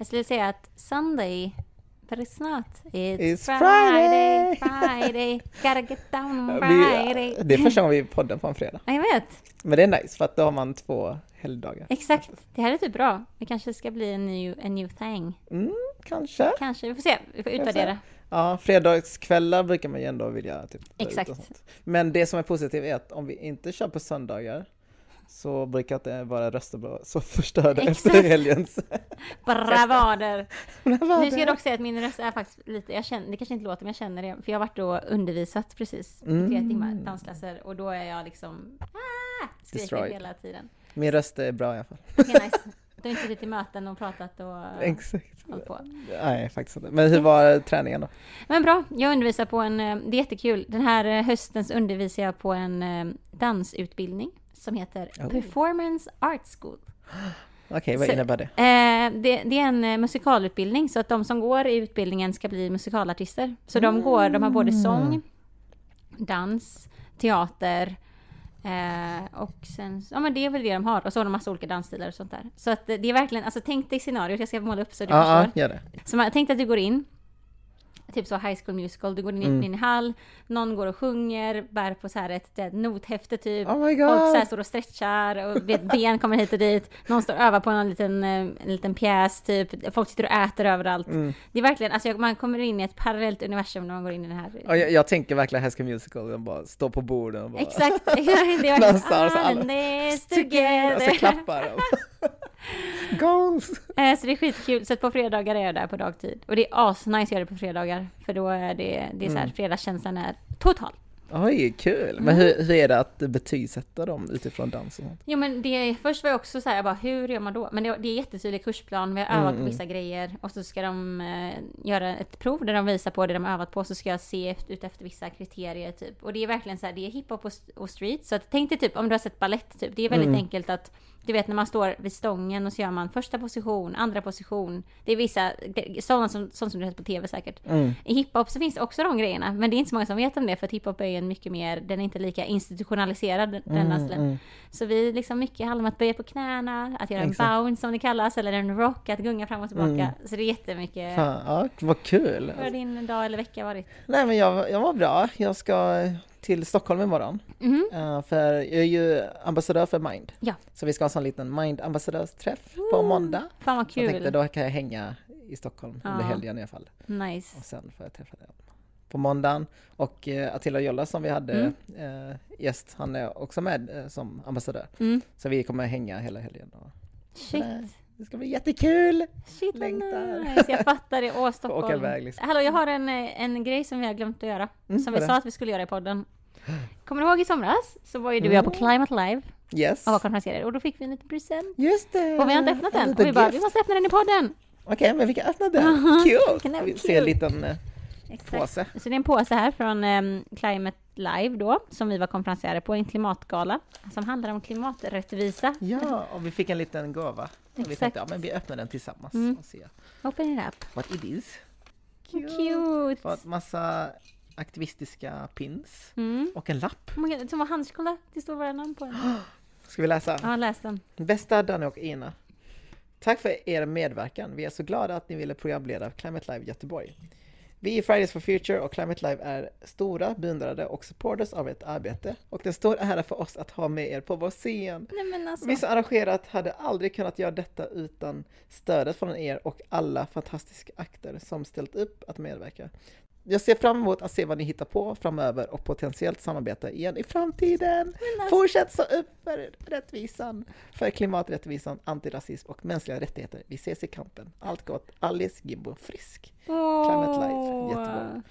Jag skulle säga att Sunday, but it's not. It's, It's Friday, Friday. Friday, gotta get down on Vi, Friday. det är första gången vi poddar på en fredag. Ja, jag vet. Men det är nice för att då har man två helgdagar. Exakt. Det här är typ bra. Det kanske ska bli en ny, en new thing. Mm, kanske. Kanske. Vi får se. Vi får utvärdera. Ja, fredagskvällar brukar man ju ändå vilja typ, Exakt. Men det som är positivt är att om vi inte kör på söndagar så brukar inte våra röster vara så förstörda Exakt. efter helgens. Bravader. Nu ska jag dock säga att min röst är faktiskt lite, jag känner, det kanske inte låter men jag känner det. För jag har varit då undervisat precis i tre Mm. timmar dansklasser och då är jag liksom ah, skriker Destroyed. hela tiden. Min röst är bra i alla fall. Nice. Du har inte suttit i möten och pratat och Exakt. hållit på. Nej, faktiskt inte. Men hur var träningen då? Men bra, jag undervisar på en, eh, det är jättekul. Den här eh, höstens undervisar jag på en eh, dansutbildning som heter Oh. Performance Art School. Okej, vad Så- innebär det? Eh, det, det är en eh, musikalutbildning så att de som går i utbildningen ska bli musikalartister. Så de går, de har både sång, dans, teater eh, och sen, ja men det är väl det de har. Och så har de massa olika dansstilar och sånt där. Så att det är verkligen, alltså tänk dig scenariot, jag ska måla upp så du Ja, ja, förstår. gör det. Så man, tänk dig att du går in, typ så High School Musical, du går in, Mm. in i hall, någon går och sjunger, bär på så här ett, ett nothäfte typ. Oh Folk så här står och stretchar och vet, ben kommer hit och dit. Någon står och övar på en liten, eh, en liten pjäs typ. Folk sitter och äter överallt. Mm. Det är verkligen, alltså man kommer in i ett parallellt universum när man går in i den här. Jag, jag tänker verkligen High School Musical, de bara står på borden och bara Exakt, det är Dansar så verkligen alla- all this och så together. klappar de. Goals! Eh, Så det är skitkul. Så på fredagar är jag där på dagtid. Och det är asnice att göra det på fredagar. För då är det, det är så här, Mm. fredagskänslan är total. Oj, kul! Mm. Men hur, hur är det att betygsätta dem utifrån dans och sånt? Jo men det, först var jag också så här, jag bara hur gör man då? Men det, det är jättetydlig kursplan, vi har övat Mm, på mm. vissa grejer och så ska de eh, göra ett prov där de visar på det de har övat på, så ska jag se ut efter vissa kriterier typ. Och det är verkligen så här, det är hiphop och, och street, så att, tänk dig typ om du har sett ballett typ, det är väldigt Mm. enkelt att du vet när man står vid stången och så gör man första position, andra position. Det är vissa, sådant som, sånt som du har sett på tv säkert. Mm. I hiphop så finns också de grejerna, men det är inte så många som vet om det för att hiphop är ju en mycket mer, den är inte lika institutionaliserad den Mm, mm. Så vi liksom mycket handlar om att böja på knäna, att göra en Exakt. bounce som det kallas, eller en rock, att gunga fram och tillbaka. Mm. Så det är jättemycket. Fan, ja, vad kul! Hur har din dag eller vecka varit? Nej men jag, jag var bra, jag ska till Stockholm imorgon. Mhm. Uh, för jag är ju ambassadör för Mind. Ja. Så vi ska ha en sån liten Mind-ambassadörsträff på måndag. Fan vad Så jag tänkte kul. då kan jag hänga i Stockholm under Ja. helgen i alla fall. Nice. Och sen får jag träffa dem på måndagen. Och uh, Attila Jolla som vi hade Mm. eh, gäst, han är också med eh, som ambassadör. Mm. Så vi kommer hänga hela helgen. Och, Shit. Det ska bli jättekul! Shit Längtar. nice. Jag fattar det. Åh, Stockholm. åka iväg liksom. Hallå, jag har en, en grej som vi har glömt att göra. Mm, som vi vad sa att vi skulle göra i podden. Kommer du ihåg i somras? Så var ju du och jag på Mm. Climate Live Yes! och var konferenser och då fick vi en liten present. Just det! Och vi har inte öppnat En den. Och vi bara, gift. vi måste öppna den i podden. Okej, men vi kan öppna den. Kul! det vara Vi ser en liten eh, Exakt. påse. Så det är en påse här från um, Climate Live då, som vi var konferenser på, en klimatgala som handlar om klimaträttvisa. Ja, och vi fick en liten gåva. Och vi Exakt. tänkte, ja men vi öppnar den tillsammans Mm. och ser Open it up. what it is. Cute! Fått massa aktivistiska pins Mm. och en lapp. God, som var handsk, kolla, det står våra namn på den. Ska vi läsa? Ja, läs den. Bästa Danny och Ina. Tack för er medverkan. Vi är så glada att ni ville programleda Climate Live Göteborg. Vi i Fridays for Future och Climate Live är stora beundrare och supporters av ert arbete och det är en stor ära för oss att ha med er på vår scen. Nej alltså. Vi som arrangerat hade aldrig kunnat göra detta utan stödet från er och alla fantastiska akter som ställt upp att medverka. Jag ser fram emot att se vad ni hittar på framöver och potentiellt samarbeta igen i framtiden. Fortsätt så upp för rättvisan, för klimaträttvisan, antirasism och mänskliga rättigheter. Vi ses i kampen. Allt gott. Alice Gimbo Frisk. Climate Live, Göteborg.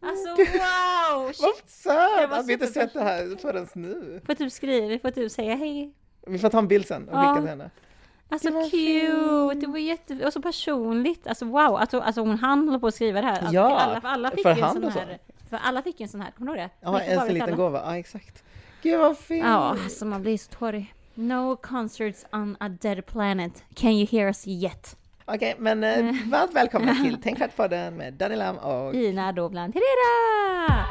Alltså wow! Vad Shit. Det söt! Att vi inte sett det här förrän nu. Får typ skriva, vi får typ säga hej. Vi får ta en bild sen och Ja. skicka till henne. Alltså Det cute, det var jätte, och så personligt. Alltså wow, alltså, alltså hon hann hålla på att skriva det här. Alltså, Ja, alla, för alla fick för ju en sån här. För alla fick ju en sån här, kommer du ihåg det? Ja, en sån liten alla. gåva. Ja, exakt. Gud vad fint! Ja, alltså man blir så tårig. No concerts on a dead planet. Can you hear us yet? Okej, men eh, varmt välkomna till Tänk på den med Daniel Lam och Ina Dovland Herrera!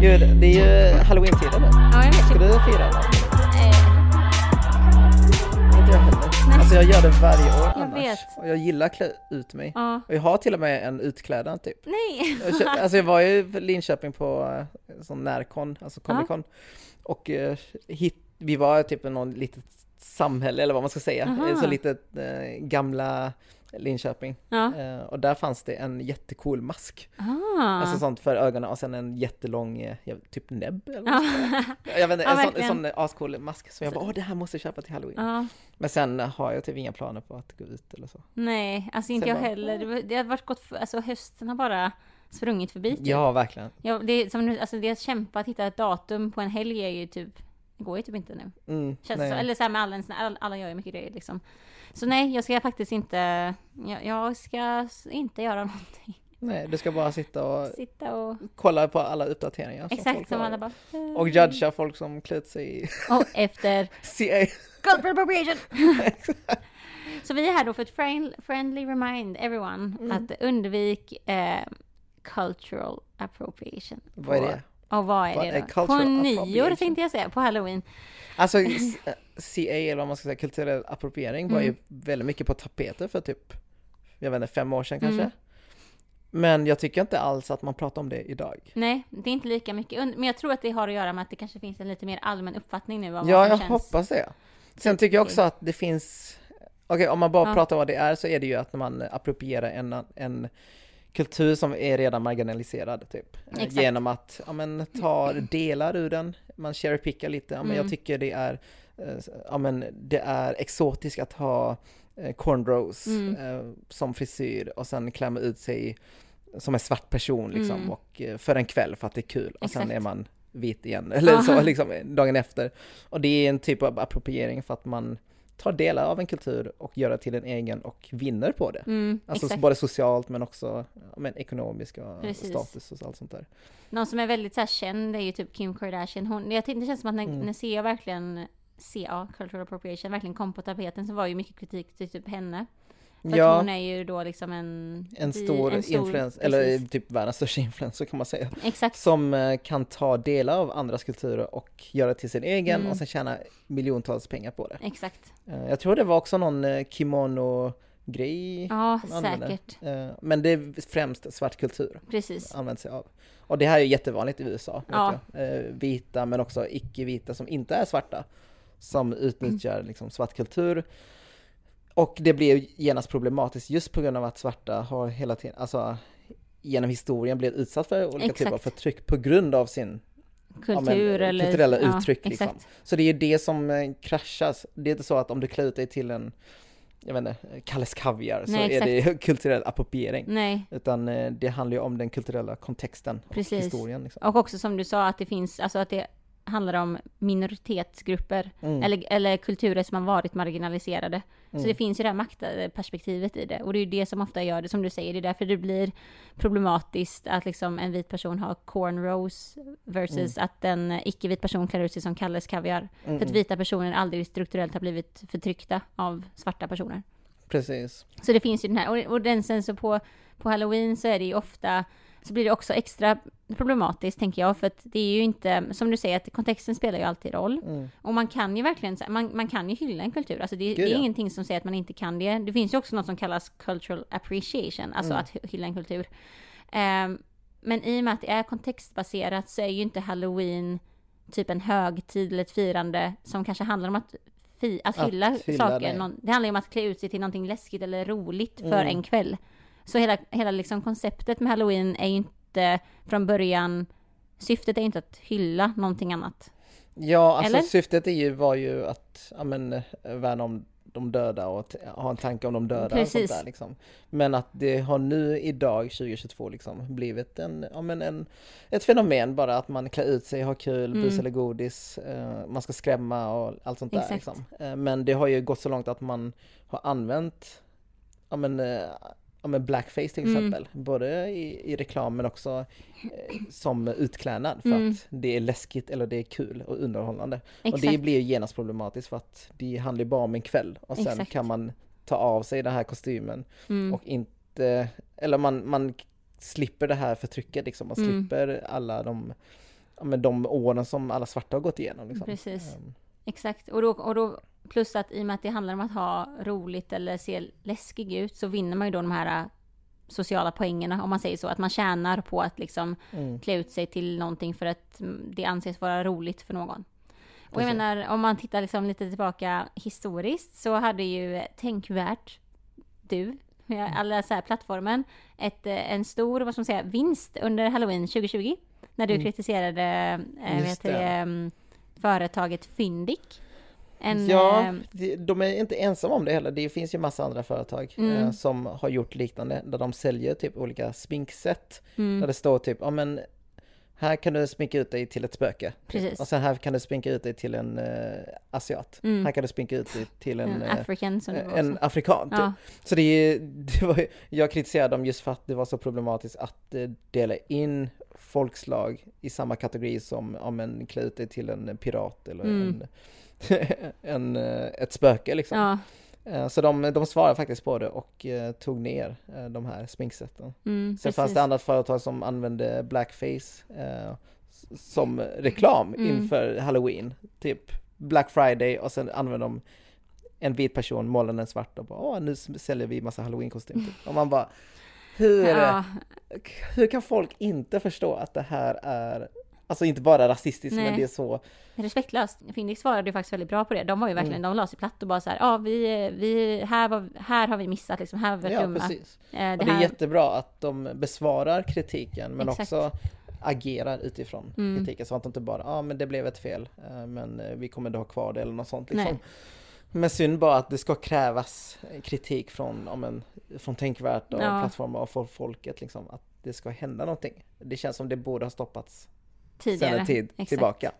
Gud, det är ju halloween-tider nu. Ja, jag vet. Ska du fira eller? Eh, Inte jag heller. Alltså jag gör det varje år Jag annars. vet. Och jag gillar att klä ut mig. Ja. Och jag har till och med en utklädnad typ. Nej! Jag kö- Alltså jag var ju i Linköping på eh, sån närkon, alltså Comic Con. Och eh, hit, vi var typ i någon litet samhälle eller vad man ska säga. Aha. Så litet eh, gamla Linköping. Ja. Eh, och där fanns det en jättecool mask. Ah. Alltså sånt för ögonen och sen en jättelång, eh, typ näbb eller ja. säga. Jag vet inte, en, sån, en sån eh, ascool mask. Så jag bara, åh det här måste jag köpa till halloween. ja. Men sen har jag typ inga planer på att gå ut eller så. Nej, alltså inte Sen jag bara- heller. Det, det har varit gott för, alltså hösten har bara sprungit förbi. typ. Ja, verkligen. Ja, det, är som nu, alltså det att kämpa att hitta ett datum på en helg är ju typ, det går ju typ inte nu. Mm, Känns så, eller så här med alla, alla gör ju mycket grejer liksom. Så nej, jag ska faktiskt inte, jag, jag ska inte göra någonting. nej, du ska bara sitta och Sitta och, kolla på alla uppdateringar. som exakt som har. alla bara. Och judga folk som klätt sig i Och efter CA. Cultural appropriation! Så vi är här då för ett friend, friendly remind everyone Mm. att undvik eh, cultural appropriation. Vad är det? Och vad är Vad det då? På nyår tänkte jag säga, på halloween. Alltså CA eller vad man ska säga, kulturell appropriering var ju Mm. väldigt mycket på tapeter för typ, jag vet inte, fem år sedan kanske. Mm. Men jag tycker inte alls att man pratar om det idag. Nej, det är inte lika mycket. Men jag tror att det har att göra med att det kanske finns en lite mer allmän uppfattning nu av Ja, vad jag känns. hoppas det. Sen tycker jag också att det finns, okej om man bara Ja. pratar om vad det är så är det ju att när man approprierar en, en kultur som är redan marginaliserad typ. Eh, Exakt. Genom att ja, men, ta delar ur den, man cherrypickar lite. Ja, men Mm. Jag tycker det är, eh, ja, men, det är exotiskt att ha eh, cornrows Mm. eh, som frisyr och sen klämma ut sig som en svart person liksom Mm. och för en kväll för att det är kul och sen Exakt. är man vit igen eller så liksom dagen efter. Och det är en typ av appropriering för att man tar delar av en kultur och gör det till en egen och vinner på det. Mm, Alltså exakt. både socialt men också men ekonomisk och Precis. status och allt sånt där. Någon som är väldigt så här, känd är ju typ Kim Kardashian. Hon, jag tyckte det känns som att när, Mm. när CA verkligen, CA, cultural appropriation, verkligen kom på tapeten så var ju mycket kritik till typ henne. För Ja, hon är ju då liksom en... en stor, en influens, eller typ världens största influencer kan man säga. Exakt. Som eh, kan ta delar av andras kulturer och göra till sin egen Mm. och sen tjäna miljontals pengar på det. Exakt. Eh, Jag tror det var också någon eh, kimono-grej. Ja, de använder. säkert. Men det är främst svart kultur Precis. använt sig av. Och det här är jättevanligt i USA. Ja. Vita men också icke-vita som inte är svarta. Som utnyttjar liksom svart kultur. Och det blir genast problematiskt just på grund av att svarta har hela tiden, alltså genom historien blivit utsatt för olika typer av Exakt. förtryck på grund av sin Kultur ja, men, eller... kulturella ja, uttryck. Liksom. Exakt. Så det är det som eh, kraschas. Det är inte så att om du klär ut dig till en, jag vet inte, Kalles Kaviar så Nej, är det kulturell appropriering. Nej, Utan eh, det handlar ju om den kulturella kontexten och Precis. historien. Liksom. och också som du sa att det finns, alltså att det handlar om minoritetsgrupper. Mm. Eller, eller kulturer som har varit marginaliserade. Mm. Så det finns ju det här maktperspektivet i det. Och det är ju det som ofta gör det, som du säger, det är därför det blir problematiskt att liksom en vit person har cornrows versus att en icke-vit person klär ut sig som Kalles Kaviar. Mm, För att mm. vita personer aldrig strukturellt har blivit förtryckta av svarta personer. Precis. Så det finns ju den här, och, och den sen så på, på halloween så är det ju ofta, så blir det också extra problematiskt tänker jag, för att det är ju inte, som du säger, att kontexten spelar ju alltid roll. Mm. Och man kan ju verkligen, man, man kan ju hylla en kultur, alltså det, Gud, det är ja. ingenting som säger att man inte kan det. Det finns ju också något som kallas cultural appreciation, alltså Mm. att hy- hylla en kultur. Ehm, men i och med att det är kontextbaserat så är ju inte halloween typ en högtid eller ett firande som kanske handlar om att, att Att hylla hylla saker. det. Det handlar ju om att klä ut sig till någonting läskigt eller roligt för Mm. en kväll. Så hela, hela liksom konceptet med halloween är ju inte från början, syftet är ju inte att hylla någonting annat. Ja, alltså Eller? syftet är ju, var ju att ja, men, eh, värna om de döda och ha en tanke om de döda och sånt där liksom. Men att det har nu idag 2022 liksom blivit en, ja, men en, ett fenomen bara att man klär ut sig, har kul, Mm. bus eller godis, eh, man ska skrämma och allt sånt där Exakt. liksom. Eh, men det har ju gått så långt att man har använt ja, men, eh, ja, men blackface till Mm. exempel, både i, i reklam men också eh, som utklädnad för Mm. att det är läskigt eller det är kul och underhållande. Exakt. Och det blir ju genast problematiskt för att det handlar ju bara om en kväll och sen Exakt. kan man ta av sig den här kostymen mm. och inte, eller man, man slipper det här förtrycket liksom, man Mm. slipper alla de ja, men de åren som alla svarta har gått igenom. Liksom. Precis. Ehm, Exakt. Och då, och då plus att i och med att det handlar om att ha roligt eller se läskig ut så vinner man ju då de här äh, sociala poängerna om man säger så. Att man tjänar på att liksom mm, klä ut sig till någonting för att mm, det anses vara roligt för någon. Och jag menar, om man tittar liksom lite tillbaka historiskt så hade ju Tänkvärt, du, med alla så här plattformen, ett, eh, en stor, vad ska man säga, vinst under Halloween 2020. När du Mm. kritiserade heter det, det. mm, företaget Fyndik. En, ja, eh, de- är inte ensamma om det heller. Det finns ju massa andra företag Mm. eh, som har gjort liknande, där de säljer typ olika sminksätt. mm, Där det står typ, ja men här kan du sminka ut dig till ett spöke. Precis. Och sen här kan du sminka ut dig till en eh, asiat. Mm. Här kan du sminka ut dig till en, en African var en afrikan. Typ. Ja, Så det, är- det var, jag kritiserade dem just för att det var så problematiskt att eh, dela in folkslag i samma kategori som om en klä ut dig till en pirat eller Mm. en, en, eh, ett spöke liksom. ja, Eh, Så de, de svarade faktiskt på det och eh, tog ner eh, de här sminksätten. mm, Sen fanns precis. det andra företag som använde blackface eh, som reklam Mm. inför halloween. Typ Black Friday och sen använde de en vit person, målade den svart och bara åh nu säljer vi massa halloween-kostym. Typ. Och man bara hur, Ja, hur kan folk inte förstå att det här är Alltså inte bara rasistiskt Nej. men det är så respektlöst. Fyndik svarade ju faktiskt väldigt bra på det. De var ju verkligen, Mm. de la sig platt och bara så här, ja vi, vi, här, var, här har vi missat liksom, här har vi Ja dumma. precis. Eh, Och det det är här, jättebra att de besvarar kritiken men Exakt. också agerar utifrån Mm. kritiken så att de inte bara, ja ah, men det blev ett fel eh, men eh, vi kommer inte ha kvar det eller något sånt liksom. Nej. Men synd bara att det ska krävas kritik från, ja, men, från Tänkvärt och Ja. plattformar och folket liksom att det ska hända någonting. Det känns som det borde ha stoppats tidigare. sedan en tid Exakt. tillbaka.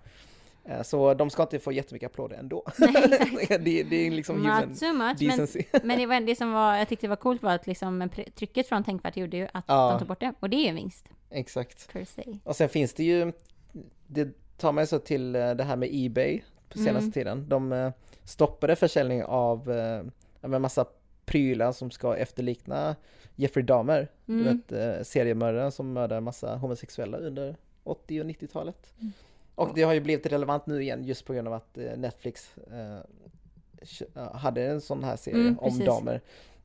Eh, Så de ska inte få jättemycket applåder ändå. Nej, exakt. det, det är liksom Not so much, men, decency. men det, var, det som var, jag tyckte var coolt var att liksom trycket från Tänkvärt gjorde ju att Ja. de tog bort det. Och det är ju en vinst, Exakt. Och sen finns det ju, det tar mig så till eh, det här med Ebay på senaste Mm. tiden. De eh, stoppade försäljning av men massa prylar som ska efterlikna Jeffrey Dahmer, Mm. du vet seriemördaren som mördar massa homosexuella under 80 och 90-talet. Mm. Och det har ju blivit relevant nu igen just på grund av att eh, Netflix eh, ja, hade en sån här serie Mm, om. Dahmer.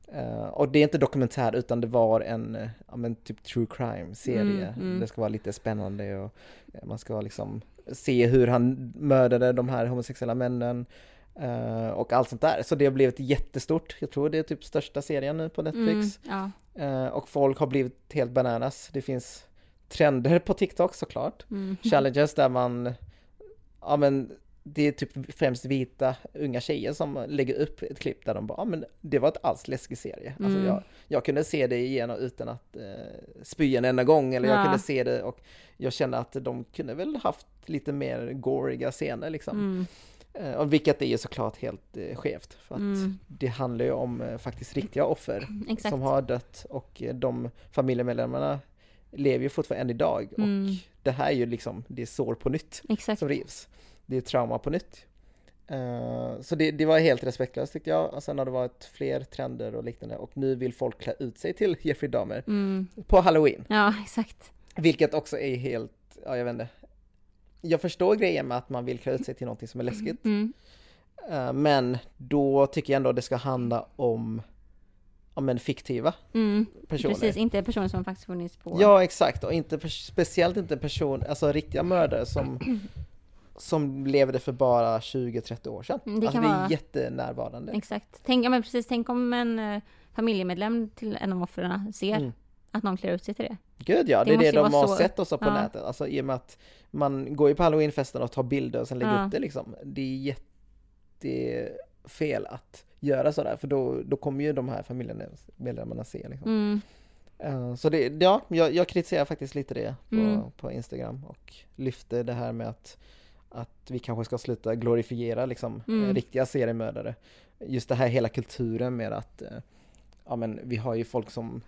Eh, och det är inte dokumentär utan det var en eh, ja, men typ true crime serie. Mm, mm. Det ska vara lite spännande och eh, man ska liksom se hur han mördade de här homosexuella männen eh, och allt sånt där. Så det har blivit jättestort. Jag tror det är typ största serien nu på Netflix. Mm, ja. Eh, och folk har blivit helt bananas. Det finns trender på TikTok såklart. Mm. Challenges där man, ja men det är typ främst vita unga tjejer som lägger upp ett klipp där de bara, ja men det var ett alls läskig serie. Alltså Mm. jag, jag kunde se det igenom utan att eh, spy en enda gång eller jag Ja. kunde se det och jag kände att de kunde väl haft lite mer goriga scener liksom. Mm. Eh, och vilket är ju såklart helt eh, skevt för att Mm. det handlar ju om eh, faktiskt riktiga offer Exakt. som har dött och eh, de familjemedlemmarna lever ju fortfarande än idag Mm. och det här är ju liksom, det är sår på nytt Exakt. som rivs. Det är trauma på nytt. Eh, så det, det var helt respektlöst tyckte jag. Och sen har det varit fler trender och liknande och nu vill folk klä ut sig till Jeffrey Dahmer Mm. på halloween. Ja, exakt. Vilket också är helt, ja jag vet inte. Jag förstår grejen med att man vill klä ut sig till någonting som är läskigt. Mm. Eh, men då tycker jag ändå det ska handla om, om en fiktiva Mm. personer. Precis, inte personer som faktiskt funnits på. Ja exakt och inte, speciellt inte person, alltså riktiga mördare som, som levde för bara 20-30 år sedan. Mm, det alltså kan det är vara- jättenärvarande. Exakt. Tänk, ja, men precis, tänk om en eh, familjemedlem till en av offren ser Mm. att någon klär ut sig till det. Gud ja, Det det, är det de har så- sett också på ja. nätet. Alltså i och med att man går ju på halloweenfesten och tar bilder och sen lägger Ja. upp det liksom. Det är jättefel att göra sådär för då, då kommer ju de här familjemedlemmarna se liksom. Mm. Eh, Så det, ja, jag, jag kritiserar faktiskt lite det på, Mm. på Instagram och lyfter det här med att, att vi kanske ska sluta glorifiera liksom Mm. eh, riktiga seriemördare. Just det här hela kulturen med att, eh, ja men vi har ju folk som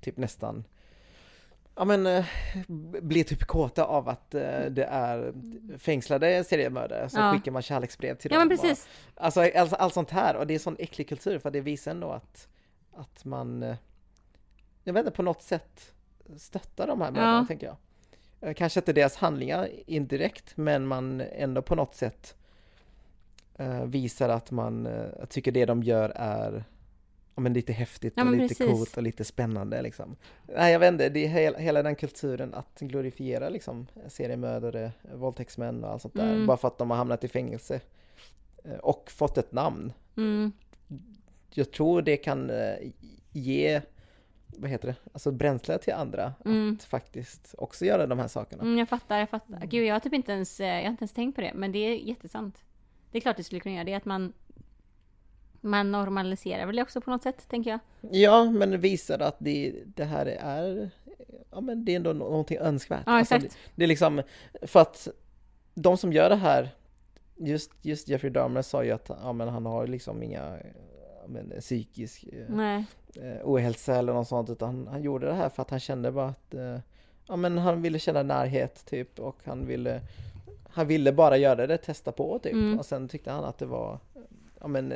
typ nästan Ja men eh, blir typ kåta av att eh, det är fängslade seriemördare så Ja. skickar man kärleksbrev till Ja dem. men och- precis. Alltså allt, allt sånt här och det är sån äcklig kultur för det visar ändå att, att man, eh, jag vet inte, på något sätt stöttar de här människorna Ja. tänker jag. Eh, Kanske inte deras handlingar indirekt, men man ändå på något sätt eh, visar att man eh, tycker det de gör är ja, men lite häftigt Ja, och lite precis. coolt och lite spännande liksom. Nej, jag vet inte, det är hela, hela den kulturen att glorifiera liksom seriemördare, våldtäktsmän och allt sånt där, Mm. bara för att de har hamnat i fängelse eh, och fått ett namn. Mm. Jag tror det kan eh, ge, vad heter det, alltså bränsle till andra Mm. att faktiskt också göra de här sakerna. Mm, jag fattar, jag fattar. Gud, jag har typ inte ens, eh, jag har inte ens tänkt på det, men det är jättesant. Det är klart det skulle kunna göra det, att man man normaliserar väl också på något sätt, tänker jag. Ja, men det visar att det, det här är, ja men det är ändå nå- någonting önskvärt. Ja, Alltså, exakt. det, det är liksom, för att de som gör det här, just, just Jeffrey Dahmer sa ju att ja, men han har liksom inga ja, men, psykisk eh, Nej. eh, ohälsa eller något sånt, utan han, han gjorde det här för att han kände bara att eh, ja, men han ville känna närhet typ och han ville han ville bara göra det, testa på typ Mm. och sen tyckte han att det var ja, men,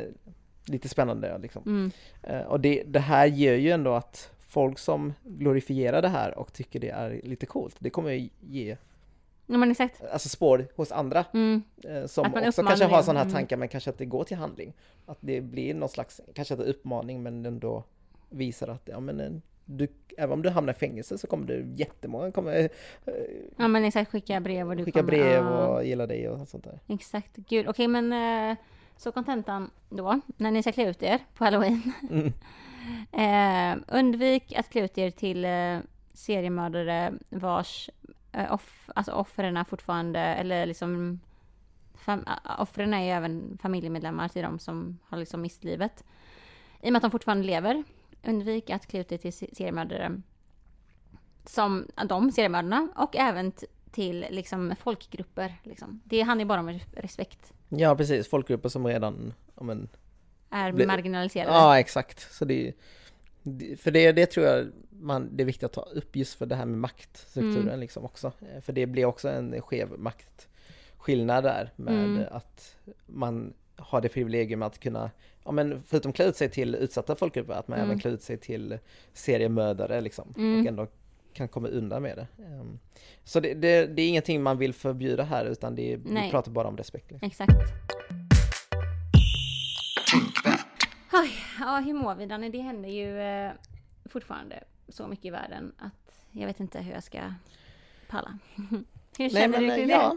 lite spännande liksom. Mm. Eh, Och det, det här gör ju ändå att folk som glorifierar det här och tycker det är lite coolt, det kommer ju ge Ja, men exakt. alltså spår hos andra Mm. eh, som Att också kanske har det. sådana här Mm. tankar men kanske inte går till handling. Att det blir någon slags, kanske inte uppmaning men ändå visar att ja men eh, du, även om du hamnar i fängelse så kommer du jättemånga kommer eh, Ja, men exakt. Skicka brev och du skicka kommer... brev ja. och gilla dig och sånt där. Exakt. Gud, okej men eh, så kontentan då, när ni ska klä ut er på halloween. Mm. Eh, undvik att klä ut er till eh, seriemördare vars eh, off, alltså offren fortfarande, eller liksom fam, offren är ju även familjemedlemmar till de som har liksom mist livet. I och med att de fortfarande lever. Undvik att klä ut er till se- seriemördare som de seriemördarna och även till liksom folkgrupper. Liksom. Det handlar ju bara om res- respekt. Ja precis, folkgrupper som redan, men Är Bli- marginaliserade. Ja, exakt. Så det, för det, det tror jag man, det är viktigt att ta upp just för det här med maktstrukturen Mm. liksom också. Eh, För det blir också en skev maktskillnad där med Mm. att man har det privilegium att kunna, ja men förutom klä ut sig till utsatta folkgrupper, att man Mm. även klä ut sig till seriemördare liksom. Mm. Och ändå kan komma undan med det. Ehm, Så det, det, det är ingenting man vill förbjuda här utan det, är- vi Nej. pratar bara om respekt. Liksom. Exakt. Oj, ja, hur mår vi Danny? Det händer ju eh, fortfarande så mycket i världen att jag vet inte hur jag ska palla. hur Nej känner men du kring ja,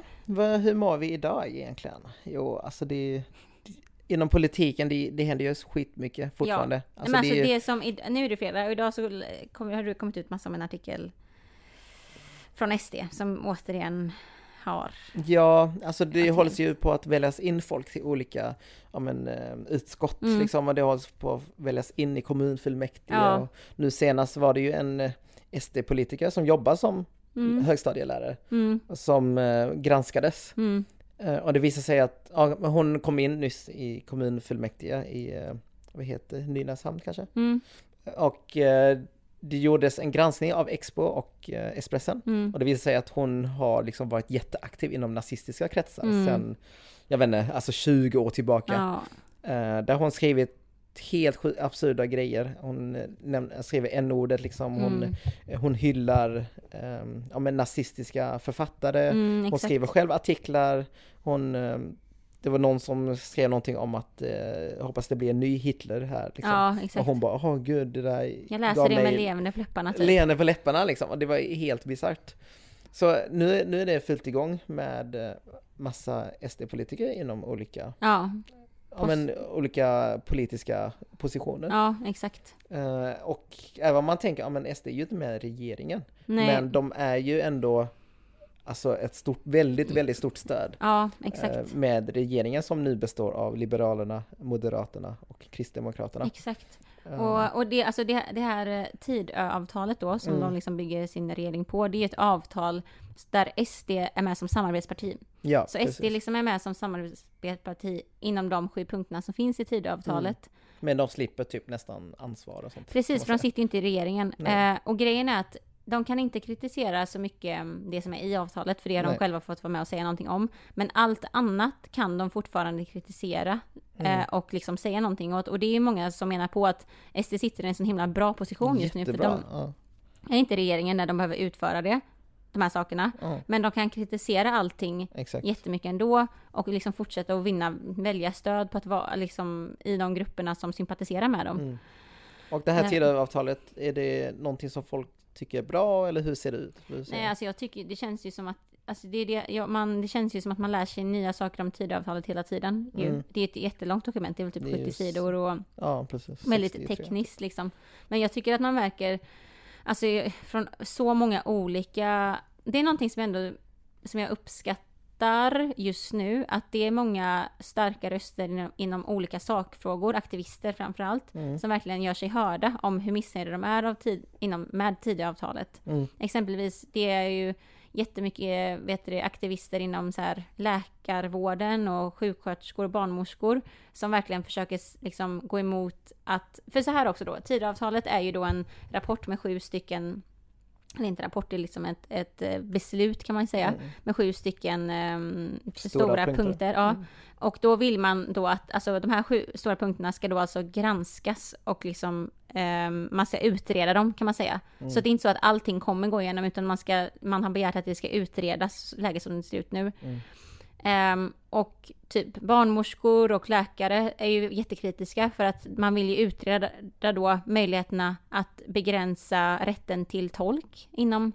hur mår vi idag egentligen? Jo, alltså det, det inom politiken, det, det händer ju skitmycket fortfarande. det? Alltså, Men alltså det är ju, det som, nu är det fredag och idag så kom, har det kommit ut massa om en artikel från SD som återigen har... ja, alltså det Okej. hålls ju på att väljas in folk till olika ja, men, eh, utskott Mm. liksom, och det hålls på att väljas in i kommunfullmäktige. Ja. Och nu senast var det ju en eh, SD-politiker som jobbar som Mm, högstadielärare mm, som eh, granskades. mm, Och det visade sig att ja, hon kom in nyss i kommunfullmäktige i, eh, vad heter Nynäshamn kanske? mm, Och eh, det gjordes en granskning av Expo och eh, Expressen. mm. Och det visade sig att hon har liksom varit jätteaktiv inom nazistiska kretsar Mm. sedan, jag vet inte, alltså 20 år tillbaka. Ja, Eh, där hon skrivit helt absurda grejer. Hon eh, skriver n-ordet liksom, hon, mm, eh, hon hyllar eh, ja, men nazistiska författare. mm, Hon exakt. skriver själv artiklar. Hon, eh, det var någon som skrev någonting om att eh, hoppas det blir en ny Hitler här. Liksom. Ja, och exakt. hon bara, åh gud, det där Jag läser det med leende på läpparna typ. leende på läpparna liksom. Och det var helt bisarrt. Så nu, nu är det fullt igång med eh, massa SD-politiker inom olika, Ja, ja, men, olika politiska positioner. ja, exakt. Eh, och även om man tänker, ja men SD är ju inte med i regeringen. Nej. Men de är ju ändå alltså ett stort, väldigt, väldigt stort stöd. Ja, exakt. eh, med regeringen som nu består av Liberalerna, Moderaterna och Kristdemokraterna. Exakt. Eh, Och, och det, alltså det, det här eh, Tidöavtalet då, som Mm. de liksom bygger sin regering på, det är ett avtal där SD är med som samarbetsparti. Ja, Så precis. SD liksom är med som samarbetsparti inom de sju punkterna som finns i Tidöavtalet. Men de slipper typ nästan ansvar och sånt. Precis, för de sitter ju inte i regeringen. Eh, och grejen är att de kan inte kritisera så mycket mm, det som är i avtalet, för det har de själva fått vara med och säga någonting om. Men allt annat kan de fortfarande kritisera Mm. eh, och liksom säga någonting åt. Och det är många som menar på att SD sitter i en så himla bra position just nu, för de ja. är inte regeringen när de behöver utföra det. De här sakerna. Ja, Men de kan kritisera allting exakt. jättemycket ändå och liksom fortsätta att vinna väljarstöd på att vara liksom i de grupperna som sympatiserar med dem. Mm. Och det här Eh. Tidöavtalet, är det någonting som folk tycker är bra eller hur ser det ut? Nej, alltså jag tycker det känns ju som att Alltså det, det, ja, man, det känns ju som att man lär sig nya saker om Tidöavtalet hela tiden. Mm. Det är ett jättelångt dokument, det är väl typ Det är 70 ju sidor och Ja, precis. väldigt 63. tekniskt liksom. Men jag tycker att man märker, alltså från så många olika, det är någonting som ändå, som jag uppskattar just nu, att det är många starka röster inom, inom olika sakfrågor, aktivister framförallt, Mm. som verkligen gör sig hörda om hur missnöjda de är av tid, inom, med Tidöavtalet. Mm. Exempelvis, det är ju jättemycket vet du, aktivister inom så här, läkarvården och sjuksköterskor och barnmorskor som verkligen försöker liksom, gå emot att... För så här också då, Tidöavtalet är ju då en rapport med sju stycken eller inte rapport, det är liksom ett, ett eh, beslut kan man säga, Mm. med sju stycken ehm, Stora stora, punkter. punkter. ja. Mm. Och då vill man då att, alltså de här sju stora punkterna ska då alltså granskas och liksom ehm, man ska utreda dem kan man säga. Mm. Så det är inte så att allting kommer gå igenom utan man, ska, man har begärt att det ska utredas, läget som det ser ut nu. Ehm, och typ barnmorskor och läkare är ju jättekritiska för att man vill ju utreda då möjligheterna att begränsa rätten till tolk inom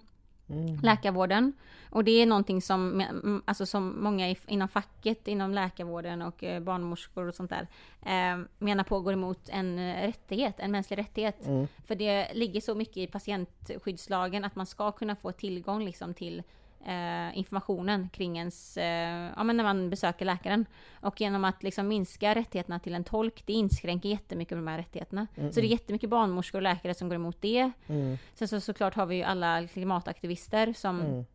Mm. läkarvården. Och det är någonting som, alltså som många inom facket, inom läkarvården och eh, barnmorskor och sånt där, eh, menar på går emot en eh, rättighet, en mänsklig rättighet. Mm. För det ligger så mycket i patientskyddslagen att man ska kunna få tillgång liksom till eh, informationen kring ens, eh, ja men när man besöker läkaren. Och genom att liksom minska rättigheterna till en tolk, det inskränker jättemycket de här rättigheterna. Mm, Så det är jättemycket barnmorskor och läkare som går emot det. Mm. Sen så såklart har vi ju alla klimataktivister som Mm.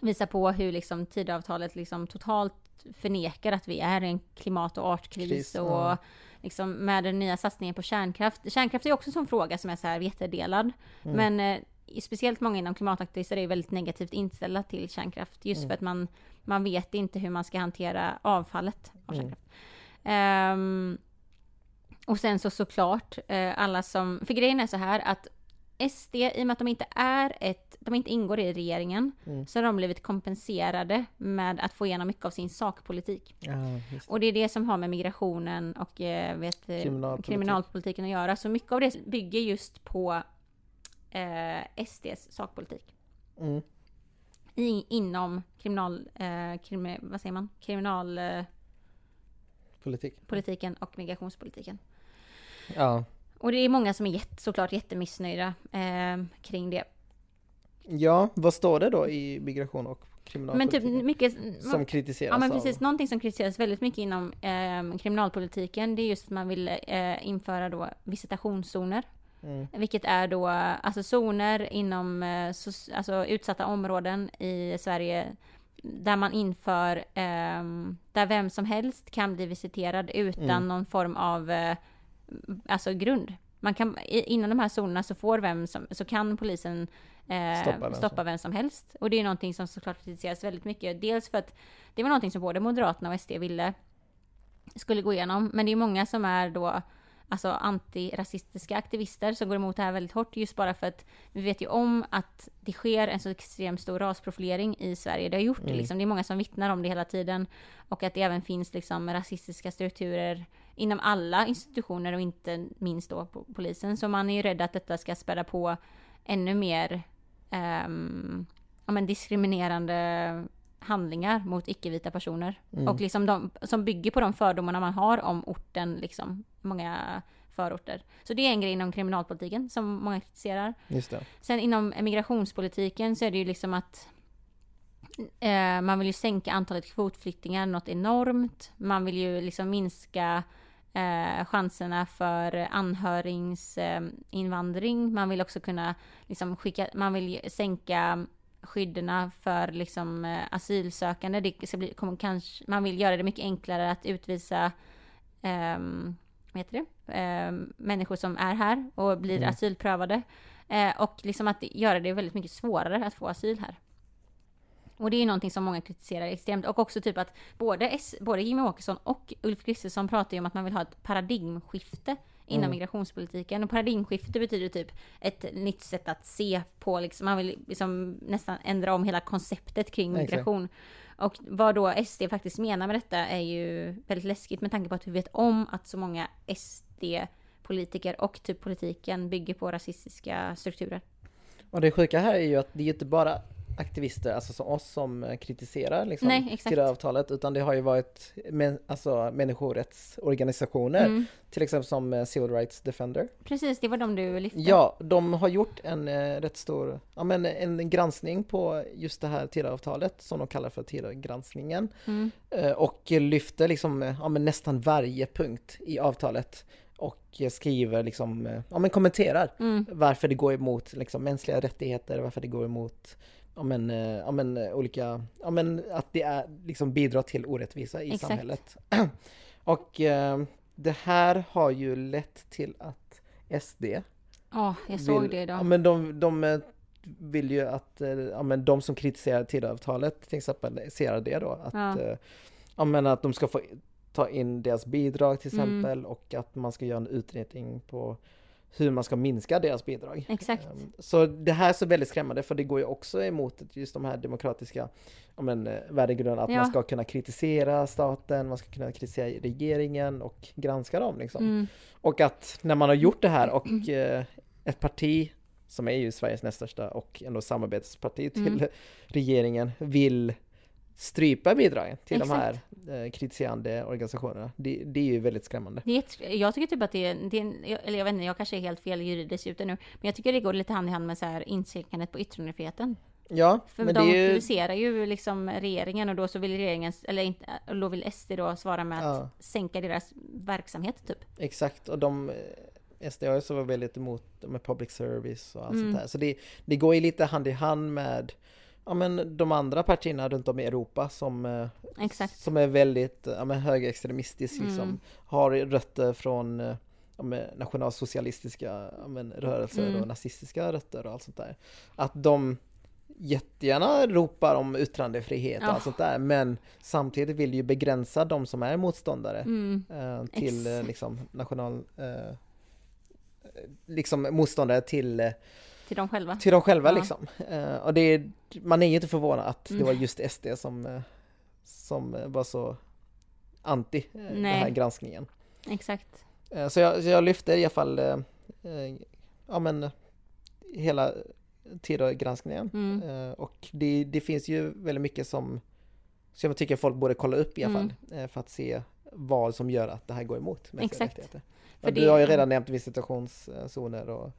visar på hur liksom Tidöavtalet liksom totalt förnekar att vi är i en klimat och artkris Kris, och ja. liksom med den nya satsningen på kärnkraft. Kärnkraft är också en sån fråga som är så här jättedelad. Mm. Men eh, speciellt många inom klimataktivister är väldigt negativt inställda till kärnkraft just Mm. för att man, man vet inte hur man ska hantera avfallet av Mm. kärnkraft. Ehm, och sen så såklart eh, alla som, för grejen är så här att SD, i och med att de inte är ett, de inte ingår i regeringen, Mm. så har de blivit kompenserade med att få igenom mycket av sin sakpolitik. Ja, det. Och det är det som har med migrationen och eh, vet, eh, Kriminalpolitik. kriminalpolitiken att göra. Så mycket av det bygger just på eh, SDs sakpolitik. Mm. I, inom kriminal, eh, krimi, vad säger man? kriminalpolitiken Politik. och migrationspolitiken. Ja. Och det är många som är jätte, såklart jättemissnöjda eh, kring det. ja, vad står det då i migration och Men kriminalpolitiken? typ mycket... som kritiseras Ja men av- precis, någonting som kritiseras väldigt mycket inom eh, kriminalpolitiken det är just att man vill eh, införa då visitationszoner. Mm. Vilket är då alltså zoner inom eh, alltså utsatta områden i Sverige där man inför, ehm, där vem som helst kan bli visiterad utan Mm. någon form av eh, alltså grund. Man kan, inom de här zonerna så får vem som, så kan polisen eh, Stoppa vem stoppa, som- vem som helst. Och det är någonting som såklart kritiseras väldigt mycket. Dels för att det var någonting som både Moderaterna och SD ville skulle gå igenom. Men det är många som är då alltså antirasistiska aktivister som går emot det här väldigt hårt just bara för att vi vet ju om att det sker en så extremt stor rasprofilering i Sverige. Det har gjort det Mm. liksom. Det är många som vittnar om det hela tiden. Och att det även finns liksom rasistiska strukturer inom alla institutioner och inte minst då på polisen. Så man är ju rädd att detta ska späda på ännu mer ehm, ja, men diskriminerande handlingar mot icke-vita personer. Mm. Och liksom de, som bygger på de fördomarna man har om orten, liksom, många förorter. Så det är en grej inom kriminalpolitiken som många kritiserar. Sen inom migrationspolitiken så är det ju liksom att eh, man vill ju sänka antalet kvotflyktingar något enormt. Man vill ju liksom minska eh, chanserna för anhöringsinvandring. man vill också kunna liksom skicka, man vill sänka skydderna för liksom eh, asylsökande. Det ska bli, kommer kanske, man vill göra det mycket enklare att utvisa vad heter det? Ehm, människor som är här och blir Mm. asylprövade. Eh, och liksom att göra det väldigt mycket svårare att få asyl här. Och det är ju någonting som många kritiserar extremt. Och också typ att både, S, både Jimmie Åkesson och Ulf Kristersson pratar ju om att man vill ha ett paradigmskifte inom Mm. migrationspolitiken. Och paradigmskifte betyder typ ett nytt sätt att se på, liksom, man vill liksom nästan ändra om hela konceptet kring Exakt. migration. Och vad då SD faktiskt menar med detta är ju väldigt läskigt med tanke på att vi vet om att så många SD-politiker och typ politiken bygger på rasistiska strukturer. Och det sjuka här är ju att det är inte bara aktivister, alltså som oss som eh, kritiserar liksom, Nej. Tidöavtalet, utan det har ju varit men, alltså, människorättsorganisationer, Mm. till exempel som eh, Civil Rights Defender. Precis, det var de du lyfte. Ja, de har gjort en eh, rätt stor, ja men en granskning på just det här Tidöavtalet som de kallar för Tidögranskningen. Mm. Eh, och lyfter liksom, eh, ja men nästan varje punkt i avtalet och skriver liksom, ja men kommenterar Mm. varför det går emot liksom mänskliga rättigheter, varför det går emot ja men, eh, ja men eh, olika, ja men att det är liksom bidrar till orättvisa i Exakt. samhället. och eh, det här har ju lett till att SD Ja, jag såg vill, det Ja idag. men de, de eh, vill ju att, ja men de som kritiserar Tidöavtalet till exempel ser det då att, Ja. ja. ja men att de ska få ta in deras bidrag till Mm. exempel och att man ska göra en utredning på hur man ska minska deras bidrag. Exakt. Ehm, Så det här är så väldigt skrämmande för det går ju också emot just de här demokratiska men, eh, värdegrunderna att Ja. man ska kunna kritisera staten, man ska kunna kritisera regeringen och granska dem liksom. Mm. Och att när man har gjort det här och eh, ett parti som är ju Sveriges näst största och ändå samarbetsparti till Mm. regeringen vill strypa bidragen till de här Exakt. eh, kritiserande organisationerna. Det, det är ju väldigt skrämmande. Det är jag tycker typ att det är, det är eller jag vet inte, jag kanske är helt fel juridiskt ute nu, men jag tycker det går lite hand i hand med så här inskränkandet på yttrandefriheten. Ja, För men de det ju... kritiserar ju liksom regeringen och då så vill regeringen, eller inte, då vill SD då svara med att Ja. sänka deras verksamhet typ. Exakt, och de eh, SD har ju så var väldigt emot med public service och allt Mm. sånt där. Så det, det går ju lite hand i hand med ja, men de andra partierna runt om i Europa som, eh, Exakt. som är väldigt ja, men högerextremistiskt liksom. Mm. Har rötter från eh, ja, nationalsocialistiska ja, men rörelser Mm. och nazistiska rötter och allt sånt där. Att de jättegärna ropar om yttrandefrihet och Ja. allt sånt där men samtidigt vill ju begränsa de som är motståndare Mm. eh, till eh, Exakt. liksom national eh, liksom motståndare till, Till dem själva. till dem själva Ja. liksom. Eh, och det är, man är ju inte förvånad att det Mm. var just SD som, eh, som eh, var så anti eh, den här Nej. granskningen. Exakt. Så, jag, så jag lyfter i alla fall ja men hela Tidögranskningen. Mm. Och det, det finns ju väldigt mycket som, som jag tycker folk borde kolla upp i alla Mm. fall. Eh, för att se vad som gör att det här går emot mänskliga Exakt. rättigheter. För du det- har ju redan nämnt visitationszoner och,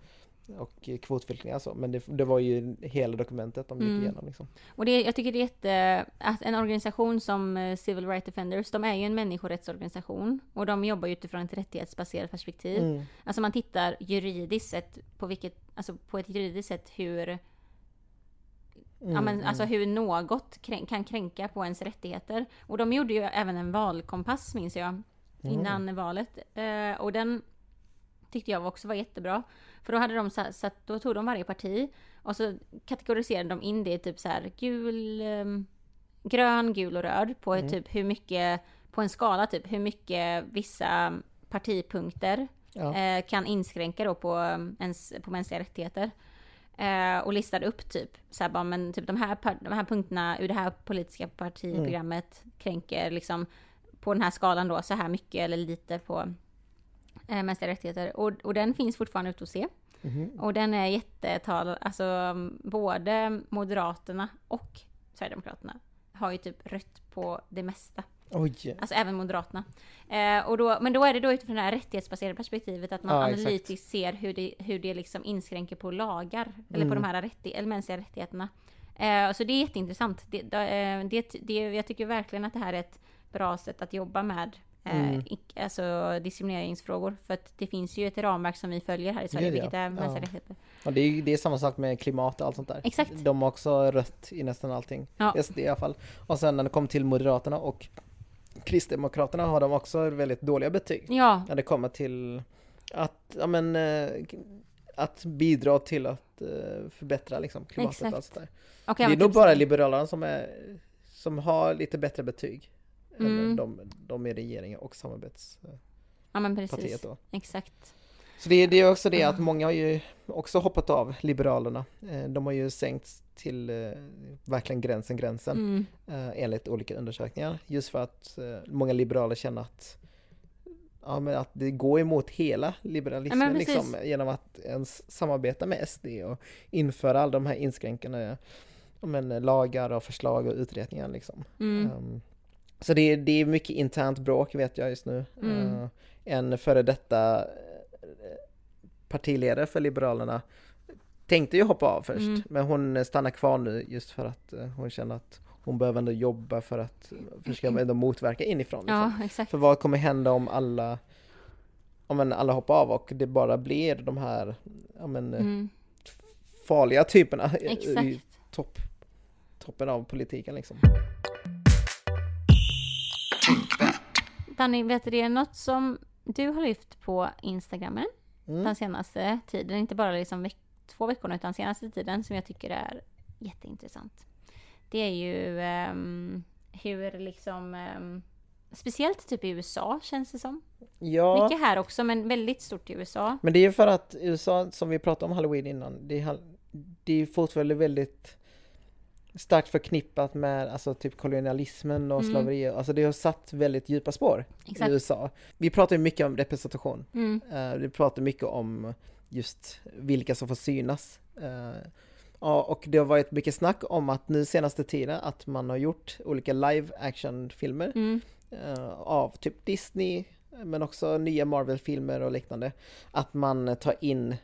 och kvotflyktingar så, men det, det var ju hela dokumentet de gick Mm. igenom. Liksom. Och det, jag tycker det är jätte, att en organisation som eh, Civil Rights Defenders, de är ju en människorättsorganisation och de jobbar ju utifrån ett rättighetsbaserat perspektiv. Mm. Alltså man tittar juridiskt sett på vilket, alltså på ett juridiskt sätt hur, Mm, ja men mm. alltså hur något krän, kan kränka på ens rättigheter. Och de gjorde ju även en valkompass minns jag, Mm. innan valet. Eh, och den tyckte jag också var jättebra. För då hade de så, så att då tog de varje parti och så kategoriserade de in det i typ så här gul, ehm, grön, gul och röd på Mm. typ hur mycket, på en skala typ hur mycket vissa partipunkter Ja. eh, kan inskränka då på, um, ens, på mänskliga rättigheter. Eh, och listade upp typ, så här bara, men typ de här, de här punkterna ur det här politiska partiprogrammet kränker liksom på den här skalan då så här mycket eller lite på eh, mänskliga rättigheter. Och, och den finns fortfarande ute att se. Mhm. Och den är jättetal, alltså um, både Moderaterna och Sverigedemokraterna har ju typ rött på det mesta. Oj! Alltså även Moderaterna. Eh, och då, men då är det då utifrån det här rättighetsbaserade perspektivet att man Ja, exakt. analytiskt ser hur det, hur det liksom inskränker på lagar. Eller på Mm. de här rätti, eller mänskliga rättigheterna. Eh, så det är jätteintressant. Det, det, eh, det, det, jag tycker verkligen att det här är ett bra sätt att jobba med Mm. ic- alltså diskrimineringsfrågor. För att det finns ju ett ramverk som vi följer här i Sverige, Gud, ja. vilket är mänskliga Ja. rättigheter. Och det är det är samma sak med klimat och allt sånt där. Exakt. De har också rött i nästan allting. Ja. SD i alla fall. Och sen när det kommer till Moderaterna och Kristdemokraterna har de också väldigt dåliga betyg. Ja, När det kommer till att, ja men, eh, att bidra till att eh, förbättra liksom, klimatet Exakt. och allt sånt där. och Det är nog typ bara Liberalerna som, är, som har lite bättre betyg. Mm. De, de i regeringen och samarbets... Ja men precis. partiet då. Exakt. Så det, det är också det att många har ju också hoppat av Liberalerna. Eh, De har ju sänkt till eh, verkligen gränsen, gränsen Mm. eh, enligt olika undersökningar. Just för att många liberaler känner att Ja men att det går emot hela liberalismen Ja, liksom, genom att ens samarbeta med SD och införa alla de här inskränkande men, lagar och förslag och utredningar liksom. Mm. Um, så det, är- det är mycket internt bråk vet jag just nu. Mm. Uh, en före detta eh, partiledare för Liberalerna tänkte ju hoppa av först, Mm. men hon stannar kvar nu just för att eh, hon känner att hon behöver ändå jobba för att försöka ändå motverka inifrån. Liksom. Ja, exakt. För vad kommer hända om alla, om alla hoppar av och det bara blir de här men, eh, Mm. farliga typerna i- i Exakt. topp, toppen av politiken liksom. Danny, vet du det, något som du har lyft på Instagramen Mm. den senaste tiden, inte bara liksom veck- två veckorna utan senaste tiden som jag tycker är jätteintressant. Det är ju ehm, hur liksom ehm, Speciellt typ i USA känns det som. Ja. Mycket här också men väldigt stort i USA. Men det är ju för att USA, som vi pratade om halloween innan, det är, det är fortfarande väldigt starkt förknippat med alltså typ kolonialismen och Mm. slaveri. Alltså det har satt väldigt djupa spår Exakt. i USA. Vi pratar ju mycket om representation. Mm. Eh, vi pratar mycket om just vilka som får synas. Ja, och det har varit mycket snack om att nu senaste tiden att man har gjort olika live action filmer Mm. eh, av typ Disney men också nya Marvel-filmer och liknande. Att man tar in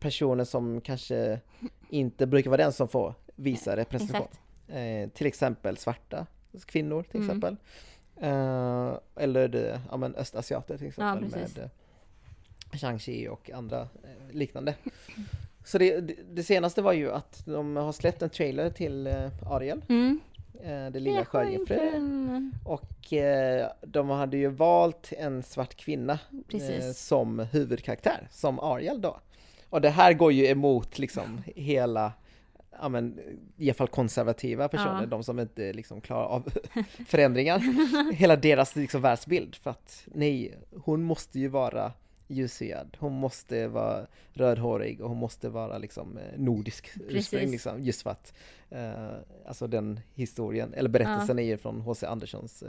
personer som kanske inte brukar vara den som får visa representation. Exakt. Eh, till exempel svarta kvinnor till Mm. exempel. Eh, eller det, ja, men östasiater till exempel precis. med eh, Shang-Chi och andra eh, liknande. Så det, det, senaste var ju att de har släppt en trailer till eh, Ariel, Mm. eh, det lilla Ja, sjöjungfrun. Och eh, de hade ju valt en svart kvinna eh, Precis. som huvudkaraktär, som Ariel då. Och det här går ju emot liksom hela, ja men i alla fall konservativa personer, Ja. de som inte liksom klarar av förändringar. hela deras liksom världsbild. För att nej, hon måste ju vara ljushyad, hon måste vara rödhårig och hon måste vara liksom eh, nordisk ursprung liksom, just för att eh, alltså den historien, eller berättelsen är ju från H.C. Anderssons eh,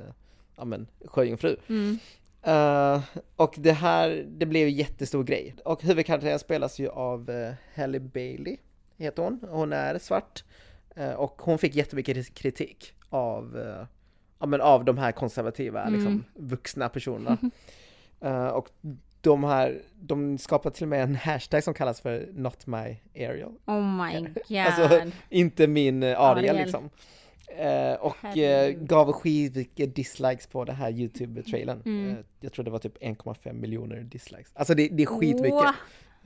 ja men Sjöjungfru. Mm. Eh, och det här, det blev ju jättestor grej. Och huvudkaraktären spelas ju av uh, Halle Bailey, heter hon. Hon är svart. Eh, och hon fick jättemycket kritik av, eh, ja, men av de här konservativa, Mm. liksom, vuxna personerna. Eh, och de här, de skapade till och med en hashtag som kallas för Not My Ariel. Oh my god. Alltså, inte min Ariel, Ariel. liksom. Eh, och eh, gav skitmycket dislikes på det här YouTube-trailern. Mm. Eh, jag tror det var typ 1,5 miljoner dislikes. Alltså det, det är skitmycket. Åh,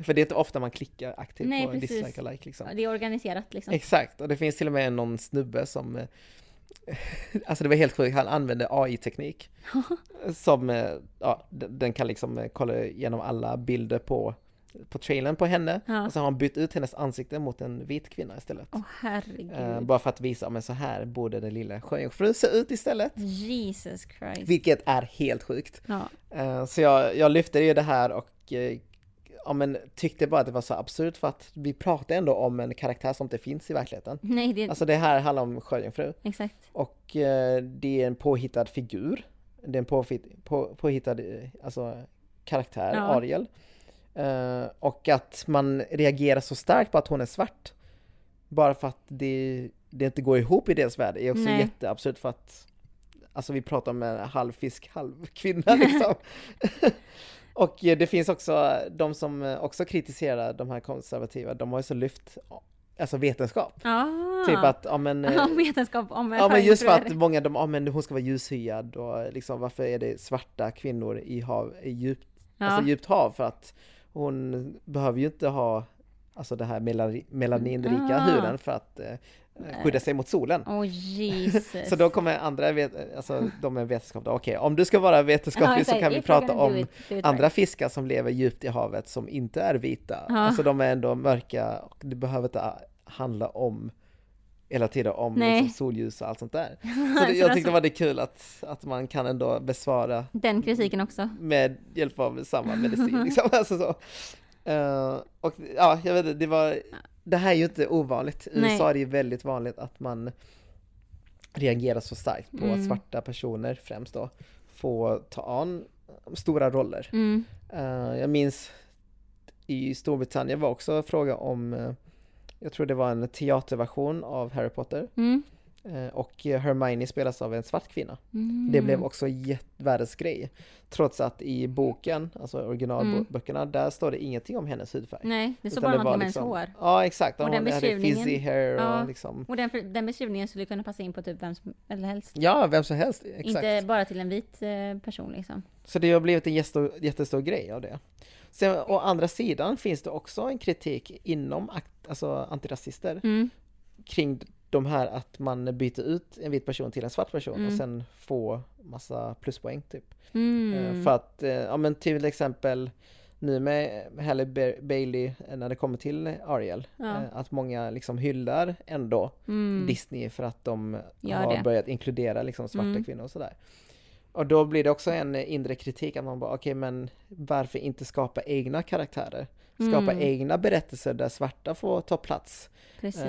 För det är inte ofta man klickar aktivt Nej, på precis. dislike och like liksom. Det är organiserat liksom. Exakt, och det finns till och med någon snubbe som eh, Alltså det var helt sjukt, han använde AI-teknik Som, eh, ja, den kan liksom eh, kolla igenom alla bilder på På trailern på henne Ja. och så har han bytt ut hennes ansikte mot en vit kvinna istället Åh herregud. Eh, Bara för att visa, men så här borde den lilla sjöjungfrun se ut istället Jesus Christ. Vilket är helt sjukt Ja. Så jag, jag lyfte ju det här och ja, men, tyckte bara att det var så absurt för att vi pratar ändå om en karaktär som inte finns i verkligheten. Nej, det Alltså det här handlar om Sjöjungfru exakt. och eh, det är en påhittad figur. Det är en påhitt, på, påhittad eh, alltså, karaktär, Ja. Ariel. Eh, och att man reagerar så starkt på att hon är svart. Bara för att det, det inte går ihop i deras värld är också Nej. jätteabsurt för att Alltså vi pratar om en halv fisk, halv kvinna liksom. och eh, det finns också de som eh, också kritiserar de här konservativa, de har ju så lyft Alltså vetenskap. Ah. Typ att, ja men eh, Om vetenskap om Ja men just för att många de, ja men hon ska vara ljushyad och liksom varför är det svarta kvinnor i hav, i djupt, Ja. alltså djupt hav för att hon behöver ju inte ha alltså det här melani- melaninrika Ah. huden för att eh, skydda sig mot solen. Jesus. Så då kommer andra, vet, alltså de är vetenskap då, okej om du ska vara vetenskaplig så kan vi prata om it, do it andra right. fiskar som lever djupt i havet som inte är vita. Ja. Alltså de är ändå mörka och det behöver inte handla om hela tiden om liksom, solljus och allt sånt där. Så det, jag tyckte det var det kul att, att man kan ändå besvara Den kritiken också. med hjälp av samma medicin. liksom. alltså så. Eh, och ja, jag vet inte, det var, det här är ju inte ovanligt. I. USA är det ju väldigt vanligt att man reagerar så starkt på Mm. att svarta personer främst då får ta an stora roller. Mm. Eh, jag minns i Storbritannien var också fråga om, eh, jag tror det var en teaterversion av Harry Potter Mm. Eh, och Hermione spelas av en svart kvinna. Mm. Det blev också världens grej. Trots att i boken, alltså Mm. originalböckerna, där står det ingenting om hennes hudfärg. Nej, det står bara någonting om hennes liksom- hår. Ja exakt, Och hon den hade beskrivningen- fizzy hair och Ja. liksom Och den, den beskrivningen skulle kunna passa in på typ vem som helst. Ja, vem som helst, exakt. Inte bara till en vit eh, person liksom. Så det har blivit en jättestor, jättestor grej av det. Sen å andra sidan finns det också en kritik inom alltså antirasister Mm. kring de här att man byter ut en vit person till en svart person och Mm. sen får massa pluspoäng typ. Mm. Eh, För att, eh, ja men till exempel nu med Halle Ba- Bailey eh, när det kommer till Ariel, Ja. att många liksom hyllar ändå mm. Disney för att de Gör har det. börjat inkludera liksom svarta Mm. kvinnor och sådär. Och då blir det också en inre kritik att man bara okej men varför inte skapa egna karaktärer? Skapa Mm. egna berättelser där svarta får ta plats. Precis.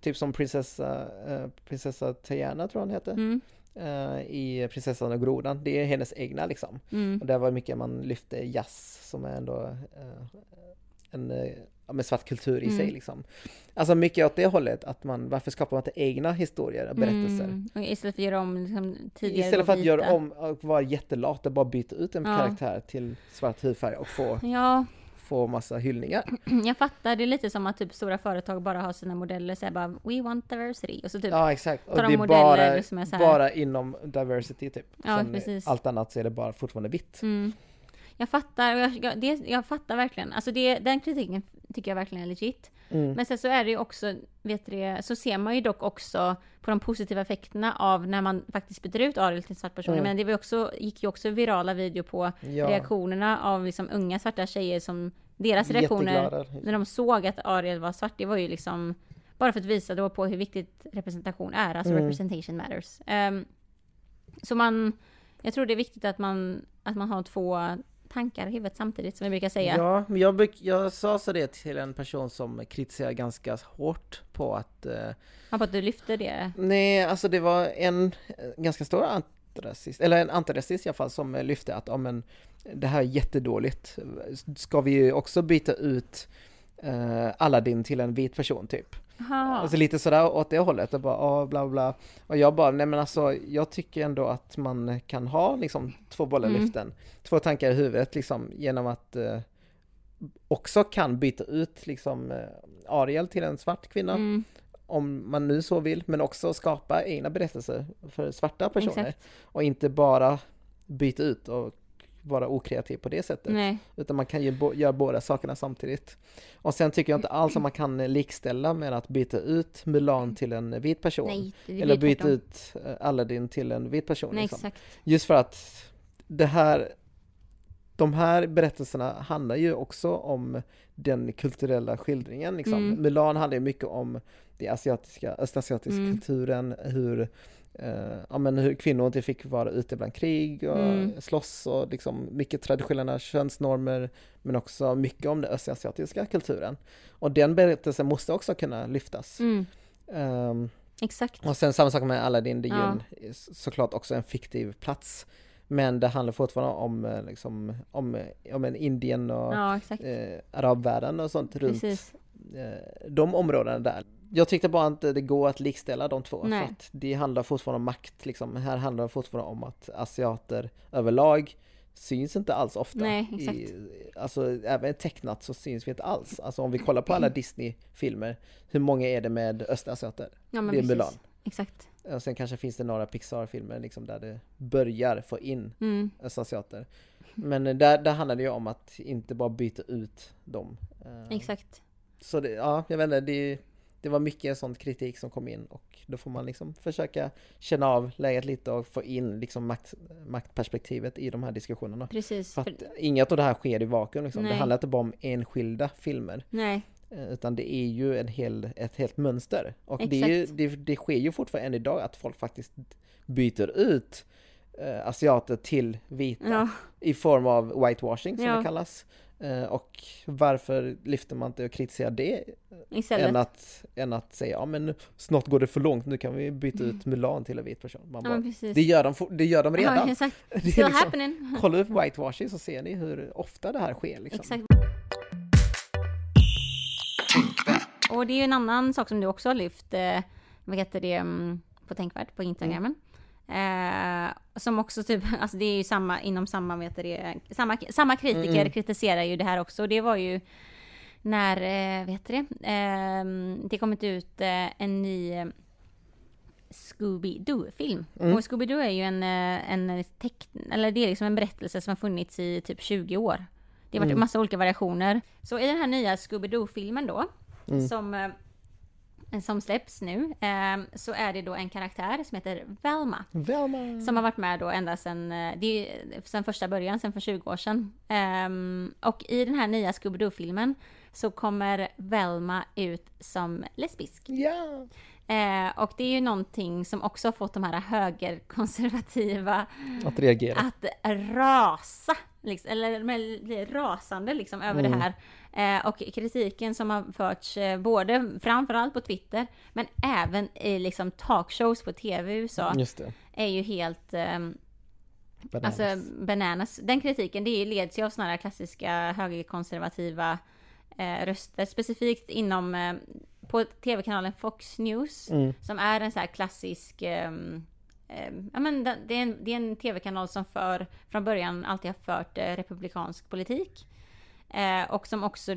Typ som prinsessa, eh, prinsessa Tiana tror jag hon heter. Mm. eh, I Prinsessan och grodan. Det är hennes egna liksom. Mm. Och där var mycket man lyfte jazz som är ändå eh, en med svart kultur i Mm. sig liksom. Alltså mycket åt det hållet att man, varför skapar man inte egna historier och berättelser? Mm. Och istället för att göra om liksom, tidigare Istället för att göra om och vara jättelat och bara byta ut en Ja. karaktär till svart hudfärg och få, Ja, få massa hyllningar. jag fattar. Det är lite som att typ stora företag bara har sina modeller så här bara We want diversity. Och så typ Ja exakt, och det de är modeller bara, som är så här- bara inom diversity typ. Ja, Sen precis. allt annat så är det bara fortfarande vitt. Mm. Jag fattar, jag, jag, det, jag fattar verkligen. Alltså det, den kritiken tycker jag verkligen är legit. Mm. Men sen så är det ju också, vet du så ser man ju dock också på de positiva effekterna av när man faktiskt byter ut Ariel till en svart person. Mm. Men det var också, gick ju också virala video på Ja. reaktionerna av liksom unga svarta tjejer som, deras reaktioner Jätteglada. när de såg att Ariel var svart, det var ju liksom bara för att visa då på hur viktigt representation är, alltså Mm. representation matters. Ehm, så man, jag tror det är viktigt att man, att man har två tankar i huvudet samtidigt, som vi brukar säga. Ja, men jag, bruk, jag sa så det till en person som kritiserar ganska hårt på att eh, Man på att du lyfter det. Nej, alltså det var en eh, ganska stor antirasist, eller en antirasist i alla fall, som eh, lyfte att ja, men, det här är jättedåligt. Ska vi också byta ut eh, Aladdin till en vit person typ? Alltså lite sådär åt det hållet och bara oh, bla bla. Och jag bara, nej men alltså jag tycker ändå att man kan ha liksom två bollar i Mm. luften. Två tankar i huvudet liksom genom att eh, också kan byta ut liksom eh, Ariel till en svart kvinna Mm, om man nu så vill, men också skapa egna berättelser för svarta personer. Exakt. Och inte bara byta ut och vara okreativ på det sättet. nej, Utan man kan ju bo- göra båda sakerna samtidigt. Och sen tycker jag inte alls att man kan likställa med att byta ut Mulan till en vit person. nej. Eller byta ut eh, Aladdin till en vit person. Nej, liksom. Just för att det här de här berättelserna handlar ju också om den kulturella skildringen. Liksom. Mm. Mulan handlar ju mycket om den asiatiska, östasiatiska Mm. kulturen, hur, eh, ja, men hur kvinnor inte fick vara ute bland krig och Mm. slåss och liksom mycket traditionella könsnormer men också mycket om den östasiatiska kulturen. Och den berättelsen måste också kunna lyftas. Mm, Ehm, exakt. och sen samma sak med Aladdin, det är Ja. en, såklart också en fiktiv plats. Men det handlar fortfarande om, eh, liksom, om, eh, om en Indien och Ja, eh, arabvärlden och sånt runt eh, de områdena där. Jag tyckte bara inte det går att likställa de två. Nej. För att det handlar fortfarande om makt. Liksom. Här handlar det fortfarande om att asiater överlag syns inte alls ofta. Nej, exakt. I, alltså även tecknat så syns vi inte alls. Alltså om vi kollar på alla Disney-filmer, hur många är det med östasiater? Ja, det är. Mulan. Exakt. Och sen kanske finns det några Pixar-filmer liksom där det börjar få in Mm, östasiater. Men eh, där, där handlar det ju om att inte bara byta ut dem. Eh, exakt. Så det, ja, jag vet inte, det, det var mycket sån kritik som kom in och då får man liksom försöka känna av läget lite och få in liksom makt, maktperspektivet i de här diskussionerna. Precis. För att inget av det här sker i vakuum liksom. Det handlar inte bara om enskilda filmer. nej, Eh, Utan det är ju en hel, ett helt mönster. Och det, ju, det, det sker ju fortfarande än idag att folk faktiskt byter ut eh, asiater till vita Ja, i form av whitewashing som Ja. det kallas. Eh, och varför lyfter man inte och kritiserar det istället. än att, än att säga ja men snart går det för långt, nu kan vi byta ut Mulan till en vit person. Man ja, bara, det, gör de, det gör de redan. Ja, exakt. Det är Still liksom- happening. Kolla upp whitewashing så ser ni hur ofta det här sker. Liksom. Exakt. Och det är ju en annan sak som du också har lyft, eh, vad heter det, mm, på Tänkvärt på Instagramen. Eh, som också typ, alltså det är ju samma, inom samma, vet det, samma, samma kritiker Mm. kritiserar ju det här också. Och det var ju när, eh, heter det, eh, det kommit ut eh, en ny eh, Scooby-Doo-film. Mm. Och Scooby-Doo är ju en, eh, en teck, eller det är liksom en berättelse som har funnits i typ 20 år. Det har varit Mm. massa olika variationer. Så i den här nya Scooby-Doo-filmen då, Mm. som, eh, som släpps nu, eh, så är det då en karaktär som heter Velma. Velma! Som har varit med då ända sedan, eh, det är sedan första början, sedan för 20 år sedan. Ehm, och i den här nya Scooby-Doo-filmen så kommer Velma ut som lesbisk. Ja! Eh, och det är ju någonting som också har fått de här högerkonservativa Att reagera. att rasa, liksom, eller bli rasande liksom över Mm. det här. Eh, och kritiken som har förts eh, både framförallt på Twitter, men även i liksom talkshows på TV i USA, är ju helt ehm, Bananas. Alltså bananas. Den kritiken det leds ju av sådana här klassiska högerkonservativa eh, röster. Specifikt inom eh, på tv-kanalen Fox News. Mm. Som är en så här klassisk ehm, ehm, ja, men det, är en, en tv-kanal som för, från början alltid har fört eh, republikansk politik. Eh, och som också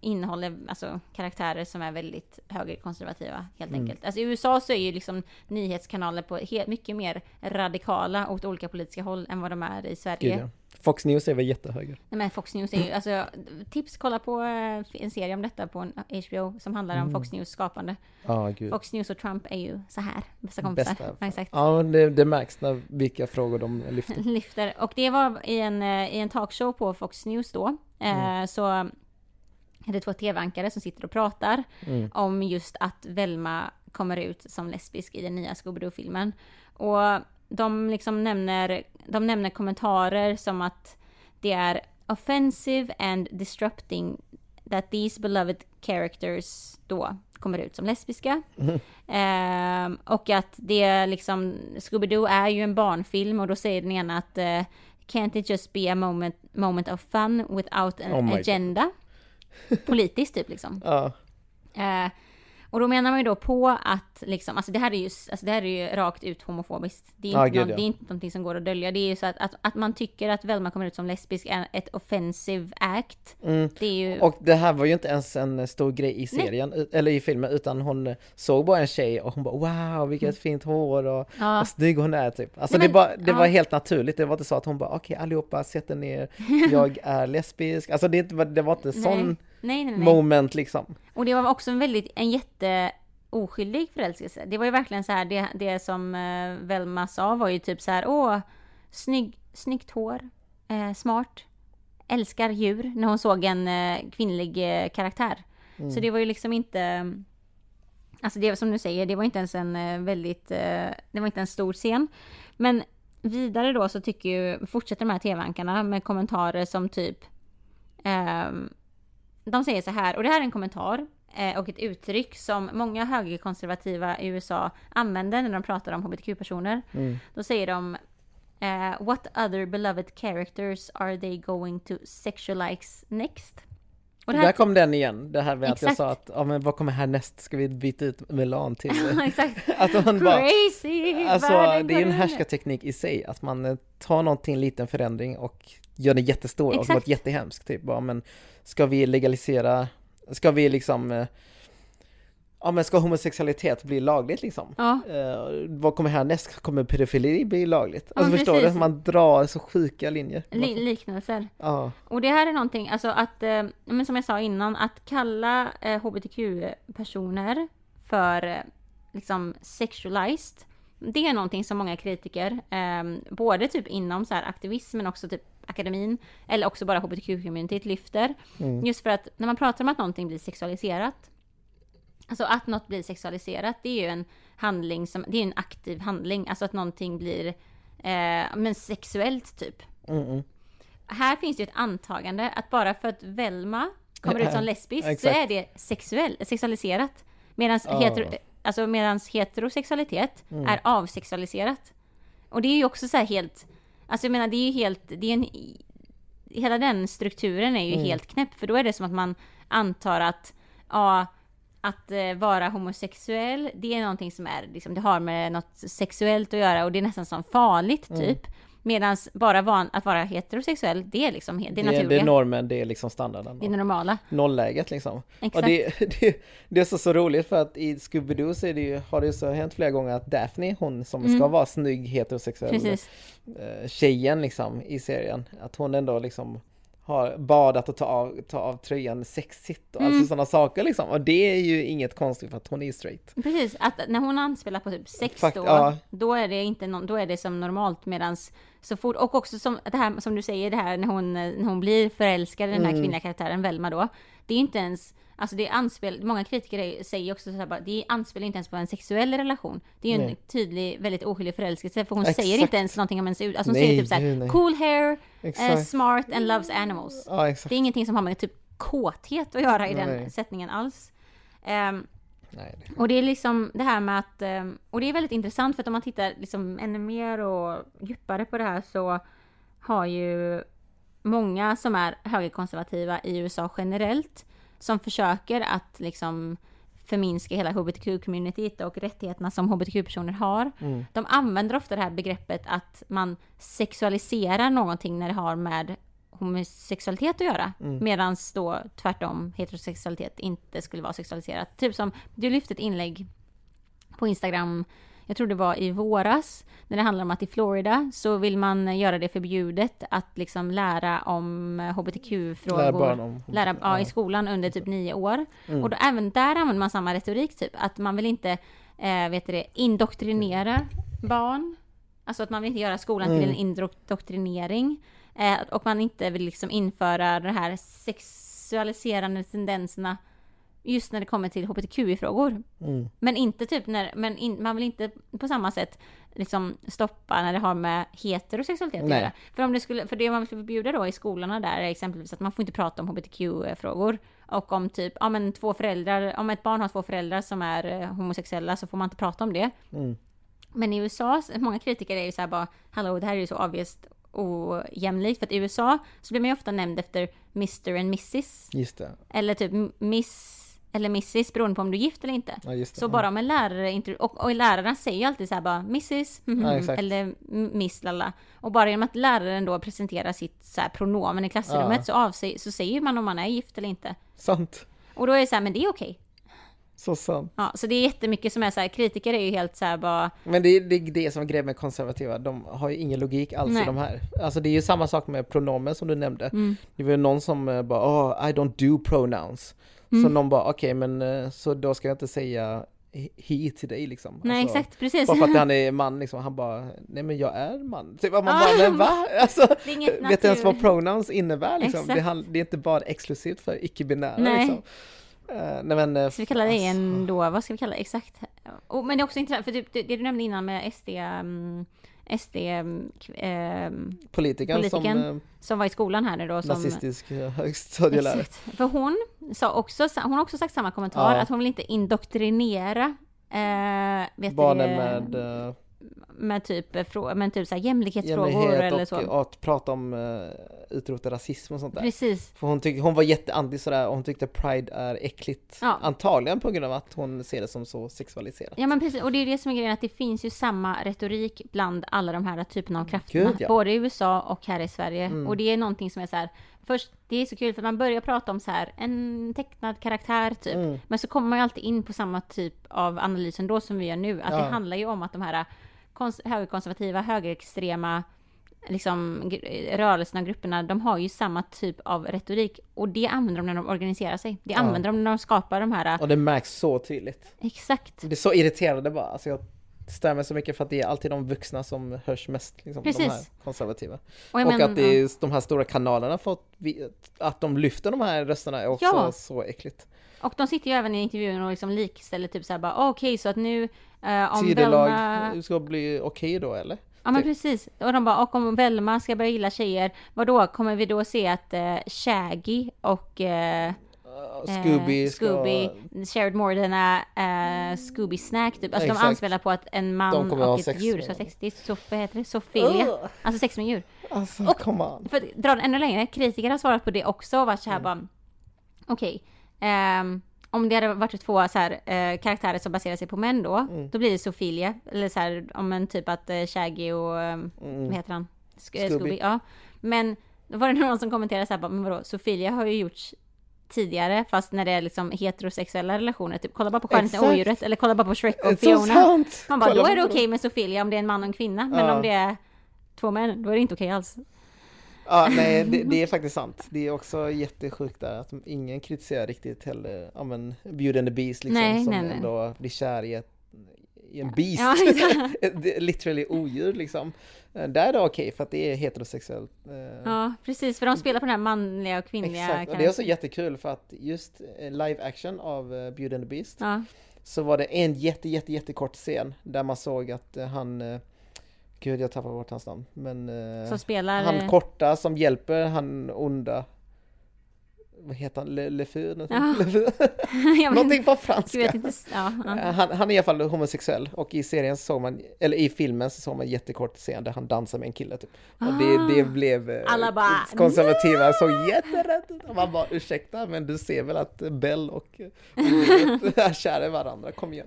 innehåller alltså, karaktärer som är väldigt högerkonservativa helt Mm. enkelt. Alltså i USA så är ju liksom nyhetskanaler på mycket mer radikala åt olika politiska håll än vad de är i Sverige. Fox News är väl jättehöger? Nej men Fox News är ju, alltså tips kolla på eh, en serie om detta på HBO som handlar om Mm. Fox News skapande. Ja, gud. Fox News och Trump är ju så här, bästa kompisar. Bästa. Ja, exakt. Ja, det, det märks när vilka frågor de lyfter. Lyfter. Och det var i en, eh, i en talkshow på Fox News då. Eh, Så är det två tv-ankare som sitter och pratar Mm. om just att Velma kommer ut som lesbisk i den nya Scooby-Doo-filmen. Och de liksom nämner, de nämner kommentarer som att det är offensive and disrupting that these beloved characters då kommer ut som lesbiska. Ehm, och att det är liksom, Scooby-Doo är ju en barnfilm och då säger den ena att eh, can't it just be a moment, moment of fun without an Oh God. agenda? Politiskt typ liksom. Ja, Eh, och då menar man ju då på att liksom, alltså det här är ju, alltså det här är ju rakt ut homofobiskt. Det är, Ja, inte någon, ja. det är inte någonting som går att dölja. Det är ju så att, att, att man tycker att Velma kommer ut som lesbisk är ett offensive act. mm. Det är ju... Och det här var ju inte ens en stor grej i serien, u- eller i filmen, utan hon såg bara en tjej och hon bara wow vilket fint hår och ja, vad snygg hon är typ. Alltså Nej, det, men- bara, det ja. var helt naturligt, det var inte så att hon bara okej allihopa sätter ner, jag är lesbisk. Alltså det, det var inte sån nej, nej, nej, moment liksom. Och det var också en väldigt, en jätte oskyldig förälskelse. Det var ju verkligen så här, det, det som eh, Velma sa var ju typ så här, åh, snygg, snyggt hår, eh, smart, älskar djur, när hon såg en eh, kvinnlig eh, karaktär. Mm. Så det var ju liksom inte, alltså det som du säger, det var inte ens en eh, väldigt, eh, det var inte en stor scen. Men vidare då så tycker ju, fortsätter de här tv-ankarna med kommentarer som typ, ehm, de säger så här, och det här är en kommentar eh, och ett uttryck som många högerkonservativa i USA använder när de pratar om hbtq-personer. Mm. Då säger de eh, What other beloved characters are they going to sexualize next? Och det Där här, kom den igen, det här med att jag Exakt. sa att ja, men vad kommer härnäst, ska vi byta ut Milan till? exakt. att hon bara, Crazy! Alltså det är ju en härskarteknik i sig, att man eh, tar någonting, en liten förändring och gör den jättestor och Exakt. något jättehemskt. Typ bara, men ska vi legalisera, ska vi liksom, eh, ja men ska homosexualitet bli lagligt liksom? Ja, Eh, vad kommer härnäst? Kommer pedofili bli lagligt? Ja, Alltså förstår precis. du? Man drar så sjuka linjer. li- liknelser. Ja, Och det här är någonting, alltså att, eh, men som jag sa innan, att kalla eh, hbtq-personer för eh, liksom sexualized, det är någonting som många kritiker, eh, både typ inom så här aktivism men också typ akademin, eller också bara hbtq-communityt lyfter. Mm. Just för att när man pratar om att någonting blir sexualiserat, alltså att något blir sexualiserat, det är ju en handling som, det är en aktiv handling, alltså att någonting blir, eh, men sexuellt typ. Mm. Här finns det ju ett antagande att bara för att Velma kommer ut som lesbisk så är det sexuell, sexualiserat. Medan Ja. hetero, alltså medans heterosexualitet Mm. är avsexualiserat. Och det är ju också så här helt, alltså jag menar det är ju helt, det är en, hela den strukturen är ju Mm. helt knäpp för då är det som att man antar att, ja, att eh, vara homosexuell, det är någonting som är, liksom, det har med något sexuellt att göra och det är nästan som farligt Mm. typ. Medan bara van, att vara heterosexuell, det är liksom det är Det, naturliga. det är normen, det är liksom standarden. det är det normala. Nollläget liksom. Exakt. Och det, det, det är så, så roligt för att i Scooby-Doo så det ju, har det ju så hänt flera gånger att Daphne, hon som ska Mm. vara snygg heterosexuell Precis. eh, tjejen liksom i serien, att hon ändå liksom har badat och ta av, ta av tröjan sexigt och Mm. alltså sådana saker liksom. Och det är ju inget konstigt för att hon är straight. Precis, att när hon anspelar på typ sex Fakt- då, ja. då är det inte någon, då är det som normalt medans så fort, och också som det här som du säger det här när hon, när hon blir förälskad i den här Mm. kvinnliga karaktären Velma då, det är inte ens Alltså det är anspel, många kritiker säger också så här bara, det anspelar inte ens på en sexuell relation. Det är ju en Nej. tydlig, väldigt oskyldig förälskelse för hon Exakt. säger inte ens någonting om ens ut, alltså hon Nej, säger typ såhär, nej. cool hair, Exakt. smart and loves animals. Ja. Det är ingenting som har med typ kåthet att göra i den sättningen alls. Ehm, Nej, det- och det är liksom det här med att, eh, och det är väldigt intressant för att om man tittar liksom ännu mer och djupare på det här så har ju många som är högerkonservativa i USA generellt som försöker att liksom förminska hela hbtq-communityt och rättigheterna som hbtq-personer har. Mm. De använder ofta det här begreppet att man sexualiserar någonting när det har med homosexualitet att göra. Mm. Medan då tvärtom heterosexualitet inte skulle vara sexualiserat. Typ som, du lyfte ett inlägg på Instagram, jag tror det var i våras, när det handlar om att i Florida så vill man göra det förbjudet att liksom lära om hbtq-frågor. Lära barn om... Lära, ja, i skolan under typ nio år. Mm. Och då, även där använder man samma retorik typ, att man vill inte, eh, vet det, indoktrinera barn. Alltså att man vill inte göra skolan till Mm. en indoktrinering. Eh, och man inte vill liksom införa de här sexualiserande tendenserna just när det kommer till hbtqi-frågor. Mm. Men inte typ när, men in, man vill inte på samma sätt liksom stoppa när det har med heterosexualitet att göra. För om det skulle, för det man vill förbjuda då i skolorna där är exempelvis att man får inte prata om hbtq-frågor. Och om typ, ja men två föräldrar, om ett barn har två föräldrar som är eh, homosexuella så får man inte prata om det. Mm. Men i USA, många kritiker är ju så här bara, hallå det här är ju så obvious ojämlikt. För att i USA så blir man ju ofta nämnd efter Mr and Mrs. Just det. Eller typ Miss eller Mrs beroende på om du är gift eller inte. Ja. Så bara om en lärare, inte, och, och lärarna säger ju alltid så här bara Mrs, mhm, Ja, eller Miss lalla. Och bara genom att läraren då presenterar sitt så här pronomen i klassrummet så, avser, så säger man om man är gift eller inte. Sant. Och då är det så här, men det är okej. Så sant. Ja, så det är jättemycket som är så här, kritiker är ju helt så här bara, Men det är det, är det som är grejen med konservativa, de har ju ingen logik alls Nej. i de här. Alltså det är ju samma sak med pronomen som du nämnde. mm, Det var ju någon som eh, bara oh, I don't do pronouns. Så Mm. någon bara okej men eh, så då ska jag inte säga he- till dig liksom. nej Alltså, exakt, precis. Bara för att han är man liksom, han bara nej men jag är man. Typ, man Ah, bara men va? Alltså, vet du ens vad pronouns innebär liksom? Det, Exakt. hand- det är inte bara exklusivt för icke-binära Nej. liksom. Eh, nej men... eh, Ska vi kalla det alltså, en då, vad ska vi kalla det exakt? Och, men det är också intressant, för typ, det, det du nämnde innan med SD, um, SD k- ehm, Politikern som eh, som var i skolan här nu då. Som, nazistisk eh, högstadielärare. Exakt. För hon sa också, hon har också sagt samma kommentar, Ja. att hon vill inte indoktrinera eh, Barnen det, med eh, med typ, eh, men typ så här jämlikhetsfrågor jämlikhet eller och, så. och att prata om uh, utrota rasism och sånt där. Precis. För hon, tyck, hon var jätteanti sådär och hon tyckte Pride är äckligt. Ja. Antagligen på grund av att hon ser det som så sexualiserat. Ja men precis, och det är det som är grejen, att det finns ju samma retorik bland alla de här typerna av krafterna. Gud, ja. Både i USA och här i Sverige. Mm. Och det är någonting som är så här, först, det är så kul för man börjar prata om så här, en tecknad karaktär typ. Mm. Men så kommer man ju alltid in på samma typ av analys ändå som vi gör nu. Att Ja. det handlar ju om att de här kons- högerkonservativa, högerextrema liksom, gr- rörelserna och grupperna, de har ju samma typ av retorik. Och det använder de när de organiserar sig. Det Ja. använder de när de skapar de här, Och det märks så tydligt. exakt. Det är så irriterande bara. Alltså jag stör mig så mycket för att det är alltid de vuxna som hörs mest, liksom, de Precis. här konservativa. Och, Och men- att det är de här stora kanalerna fått, vi- att de lyfter de här rösterna är också Ja. så äckligt. Och de sitter ju även i intervjun och liksom likställer typ såhär bara "Ah, okej så att nu eh, om Tidelag Velma... ska bli okej då eller? Ja men typ. precis. Och de bara och om Velma ska börja gilla tjejer, vad då kommer vi då se att eh, Shaggy och eh, Scooby eh, ska... Scooby Shared Morden är eh, Scooby Snack typ. Alltså de Exakt. anspelar på att en De man och ett djur ska ha sex. Det är så, vad heter det? Sofilia. Ugh. Alltså sex med djur. Alltså, Och- come on. För att dra det ännu längre, kritiker har svarat på det också och varit så här bara okej. ehm, om det hade varit två så här, eh, karaktärer som baserar sig på män då, Mm. då blir det Sofilia. Eller så här, om en typ att eh, Shaggy och, eh, vad heter han? Eh, Scooby. Scooby. Ja. Men då var det någon som kommenterade så här, bara, men vadå, Sofilia har ju gjorts tidigare, fast när det är liksom heterosexuella relationer, typ kolla bara på Skönheten och odjuret, eller kolla bara på Shrek och så Fiona. sant! Man bara, Kolla då är det okej med Sofilia om det är en man och en kvinna, men Ja. om det är två män, då är det inte okej alls. Ja, nej, det, det är faktiskt sant. Det är också jättesjukt där att ingen kritiserar riktigt heller, ja men Beauty and the Beast liksom, Nej, som nej, nej. ändå blir kär i, ett, i en beast. Ja, Literally odjur liksom. Eh, Där är det okej för att det är heterosexuellt. eh, Ja, precis, för de spelar på den här manliga och kvinnliga Exakt, och det är också jättekul för att just eh, live action av Beauty and the Beast Ja, så var det en jätte, jätte, jättekort scen där man såg att han Gud, jag tappar bort hans namn. Men som spelar... han korta som hjälper han onda vad heter han? Le, Lefur? Ja. Lefur? jag vet, Någonting på franska. inte, ja, ja. Eh, Han, han är i alla fall homosexuell och i serien så såg man, eller i filmen så såg man jättekort scen där han dansar med en kille typ. Och det, det blev eh, Ah. Alla bara, konservativa såg jätterätt ut. Man bara ursäkta men du ser väl att Bell och Odjuret är kära i varandra, kom igen.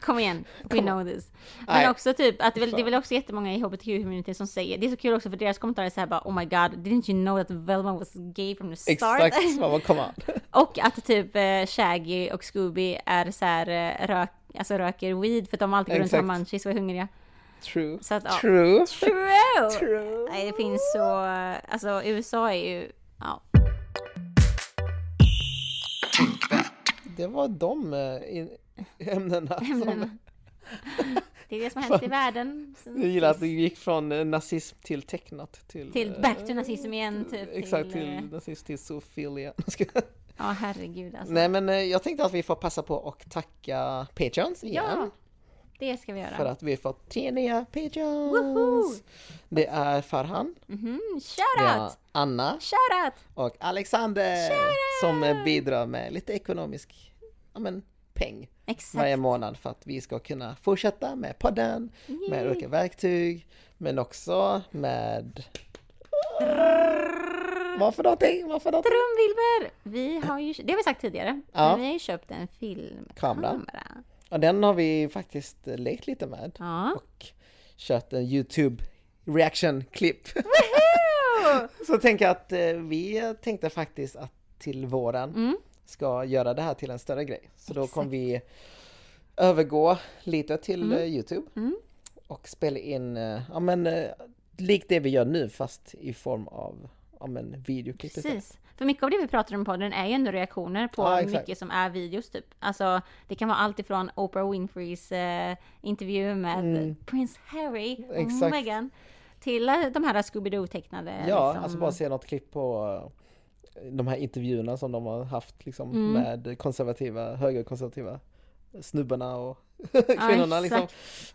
Kom igen, we know this. Men Nej. också typ att det, det är väl också jättemånga i hbtq-community som säger, det är så kul också för deras kommentarer är såhär bara oh my god, didn't you know that Velma was gay from the start? Exakt, bara come on. Och att typ eh, Shaggy och Scooby är så här eh, rök, alltså röker weed för att de alltid går runt med munchies och är hungriga. True. Så att ja. True. True! True. Nej, det finns så, alltså USA är ju, ja. Det var de eh, in- ämnena som... Det är det som har hänt i världen. Jag gillar att du gick från eh, nazism till tecknat till... Till eh, back to nazism igen, typ, Exakt, till, till, eh, nazism till Sophilia. Ja, herregud alltså. Nej men jag tänkte att vi får passa på och tacka Patreons igen. Ja, det ska vi göra. För att vi har fått tre nya Patreons. Woho! Det är Farhan, Mhm, det shout är out! Anna Shout out! och Alexander som eh, bidrar med lite ekonomisk ja, men, peng Exakt. varje månad för att vi ska kunna fortsätta med podden, med Yay. olika verktyg, men också med... Vad för någonting? Vad för någonting? Trumvirvel! Vi har ju, det har vi sagt tidigare, Ja. men vi har ju köpt en filmkamera. Kamera. Och den har vi faktiskt lekt lite med Ja. och kört en YouTube reaction-klipp. Så tänker jag att vi tänkte faktiskt att till våren Mm. Ska göra det här till en större grej. Så då kommer vi övergå lite till eh, Youtube Mm. och spela in, eh, ja men eh, likt det vi gör nu fast i form av ja, men, videoklipp. Precis. För mycket av det vi pratar om i podden är ju ändå reaktioner på exakt. mycket som är videos typ. Alltså det kan vara allt ifrån Oprah Winfreys eh, intervju med Mm. Prins Harry och Exakt. Meghan till de här Scooby-Doo-tecknade. Ja, liksom. alltså bara se något klipp på de här intervjuerna som de har haft liksom Mm. med konservativa, högerkonservativa snubbarna och kvinnorna liksom.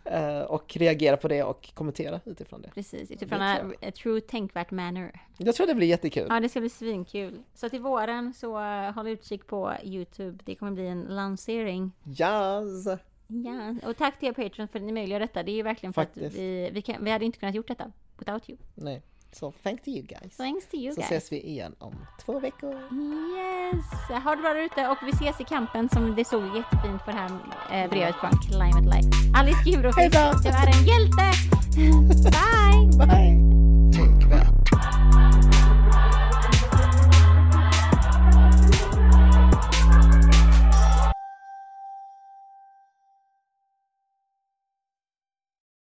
Eh, Och reagera på det och kommentera utifrån det. Precis, utifrån en a true tänkvärt manner. Jag tror det blir jättekul. Ja, det ska bli svinkul. Så till våren så eh, håll utkik på Youtube. Det kommer bli en lansering. Yes! Ja, och tack till er Patreon för att ni möjliggör detta. Det är ju verkligen för Faktiskt. att vi, vi, kan, vi hade inte kunnat gjort detta without you. Nej, så thanks to you guys. Thanks to you Så guys. ses vi igen om två veckor. Yes! Ha det bra där ute och vi ses i kampen som det såg jättefint på det här eh, brevet från Climate Life. Alice Gibro, du är en hjälte! Bye! Bye!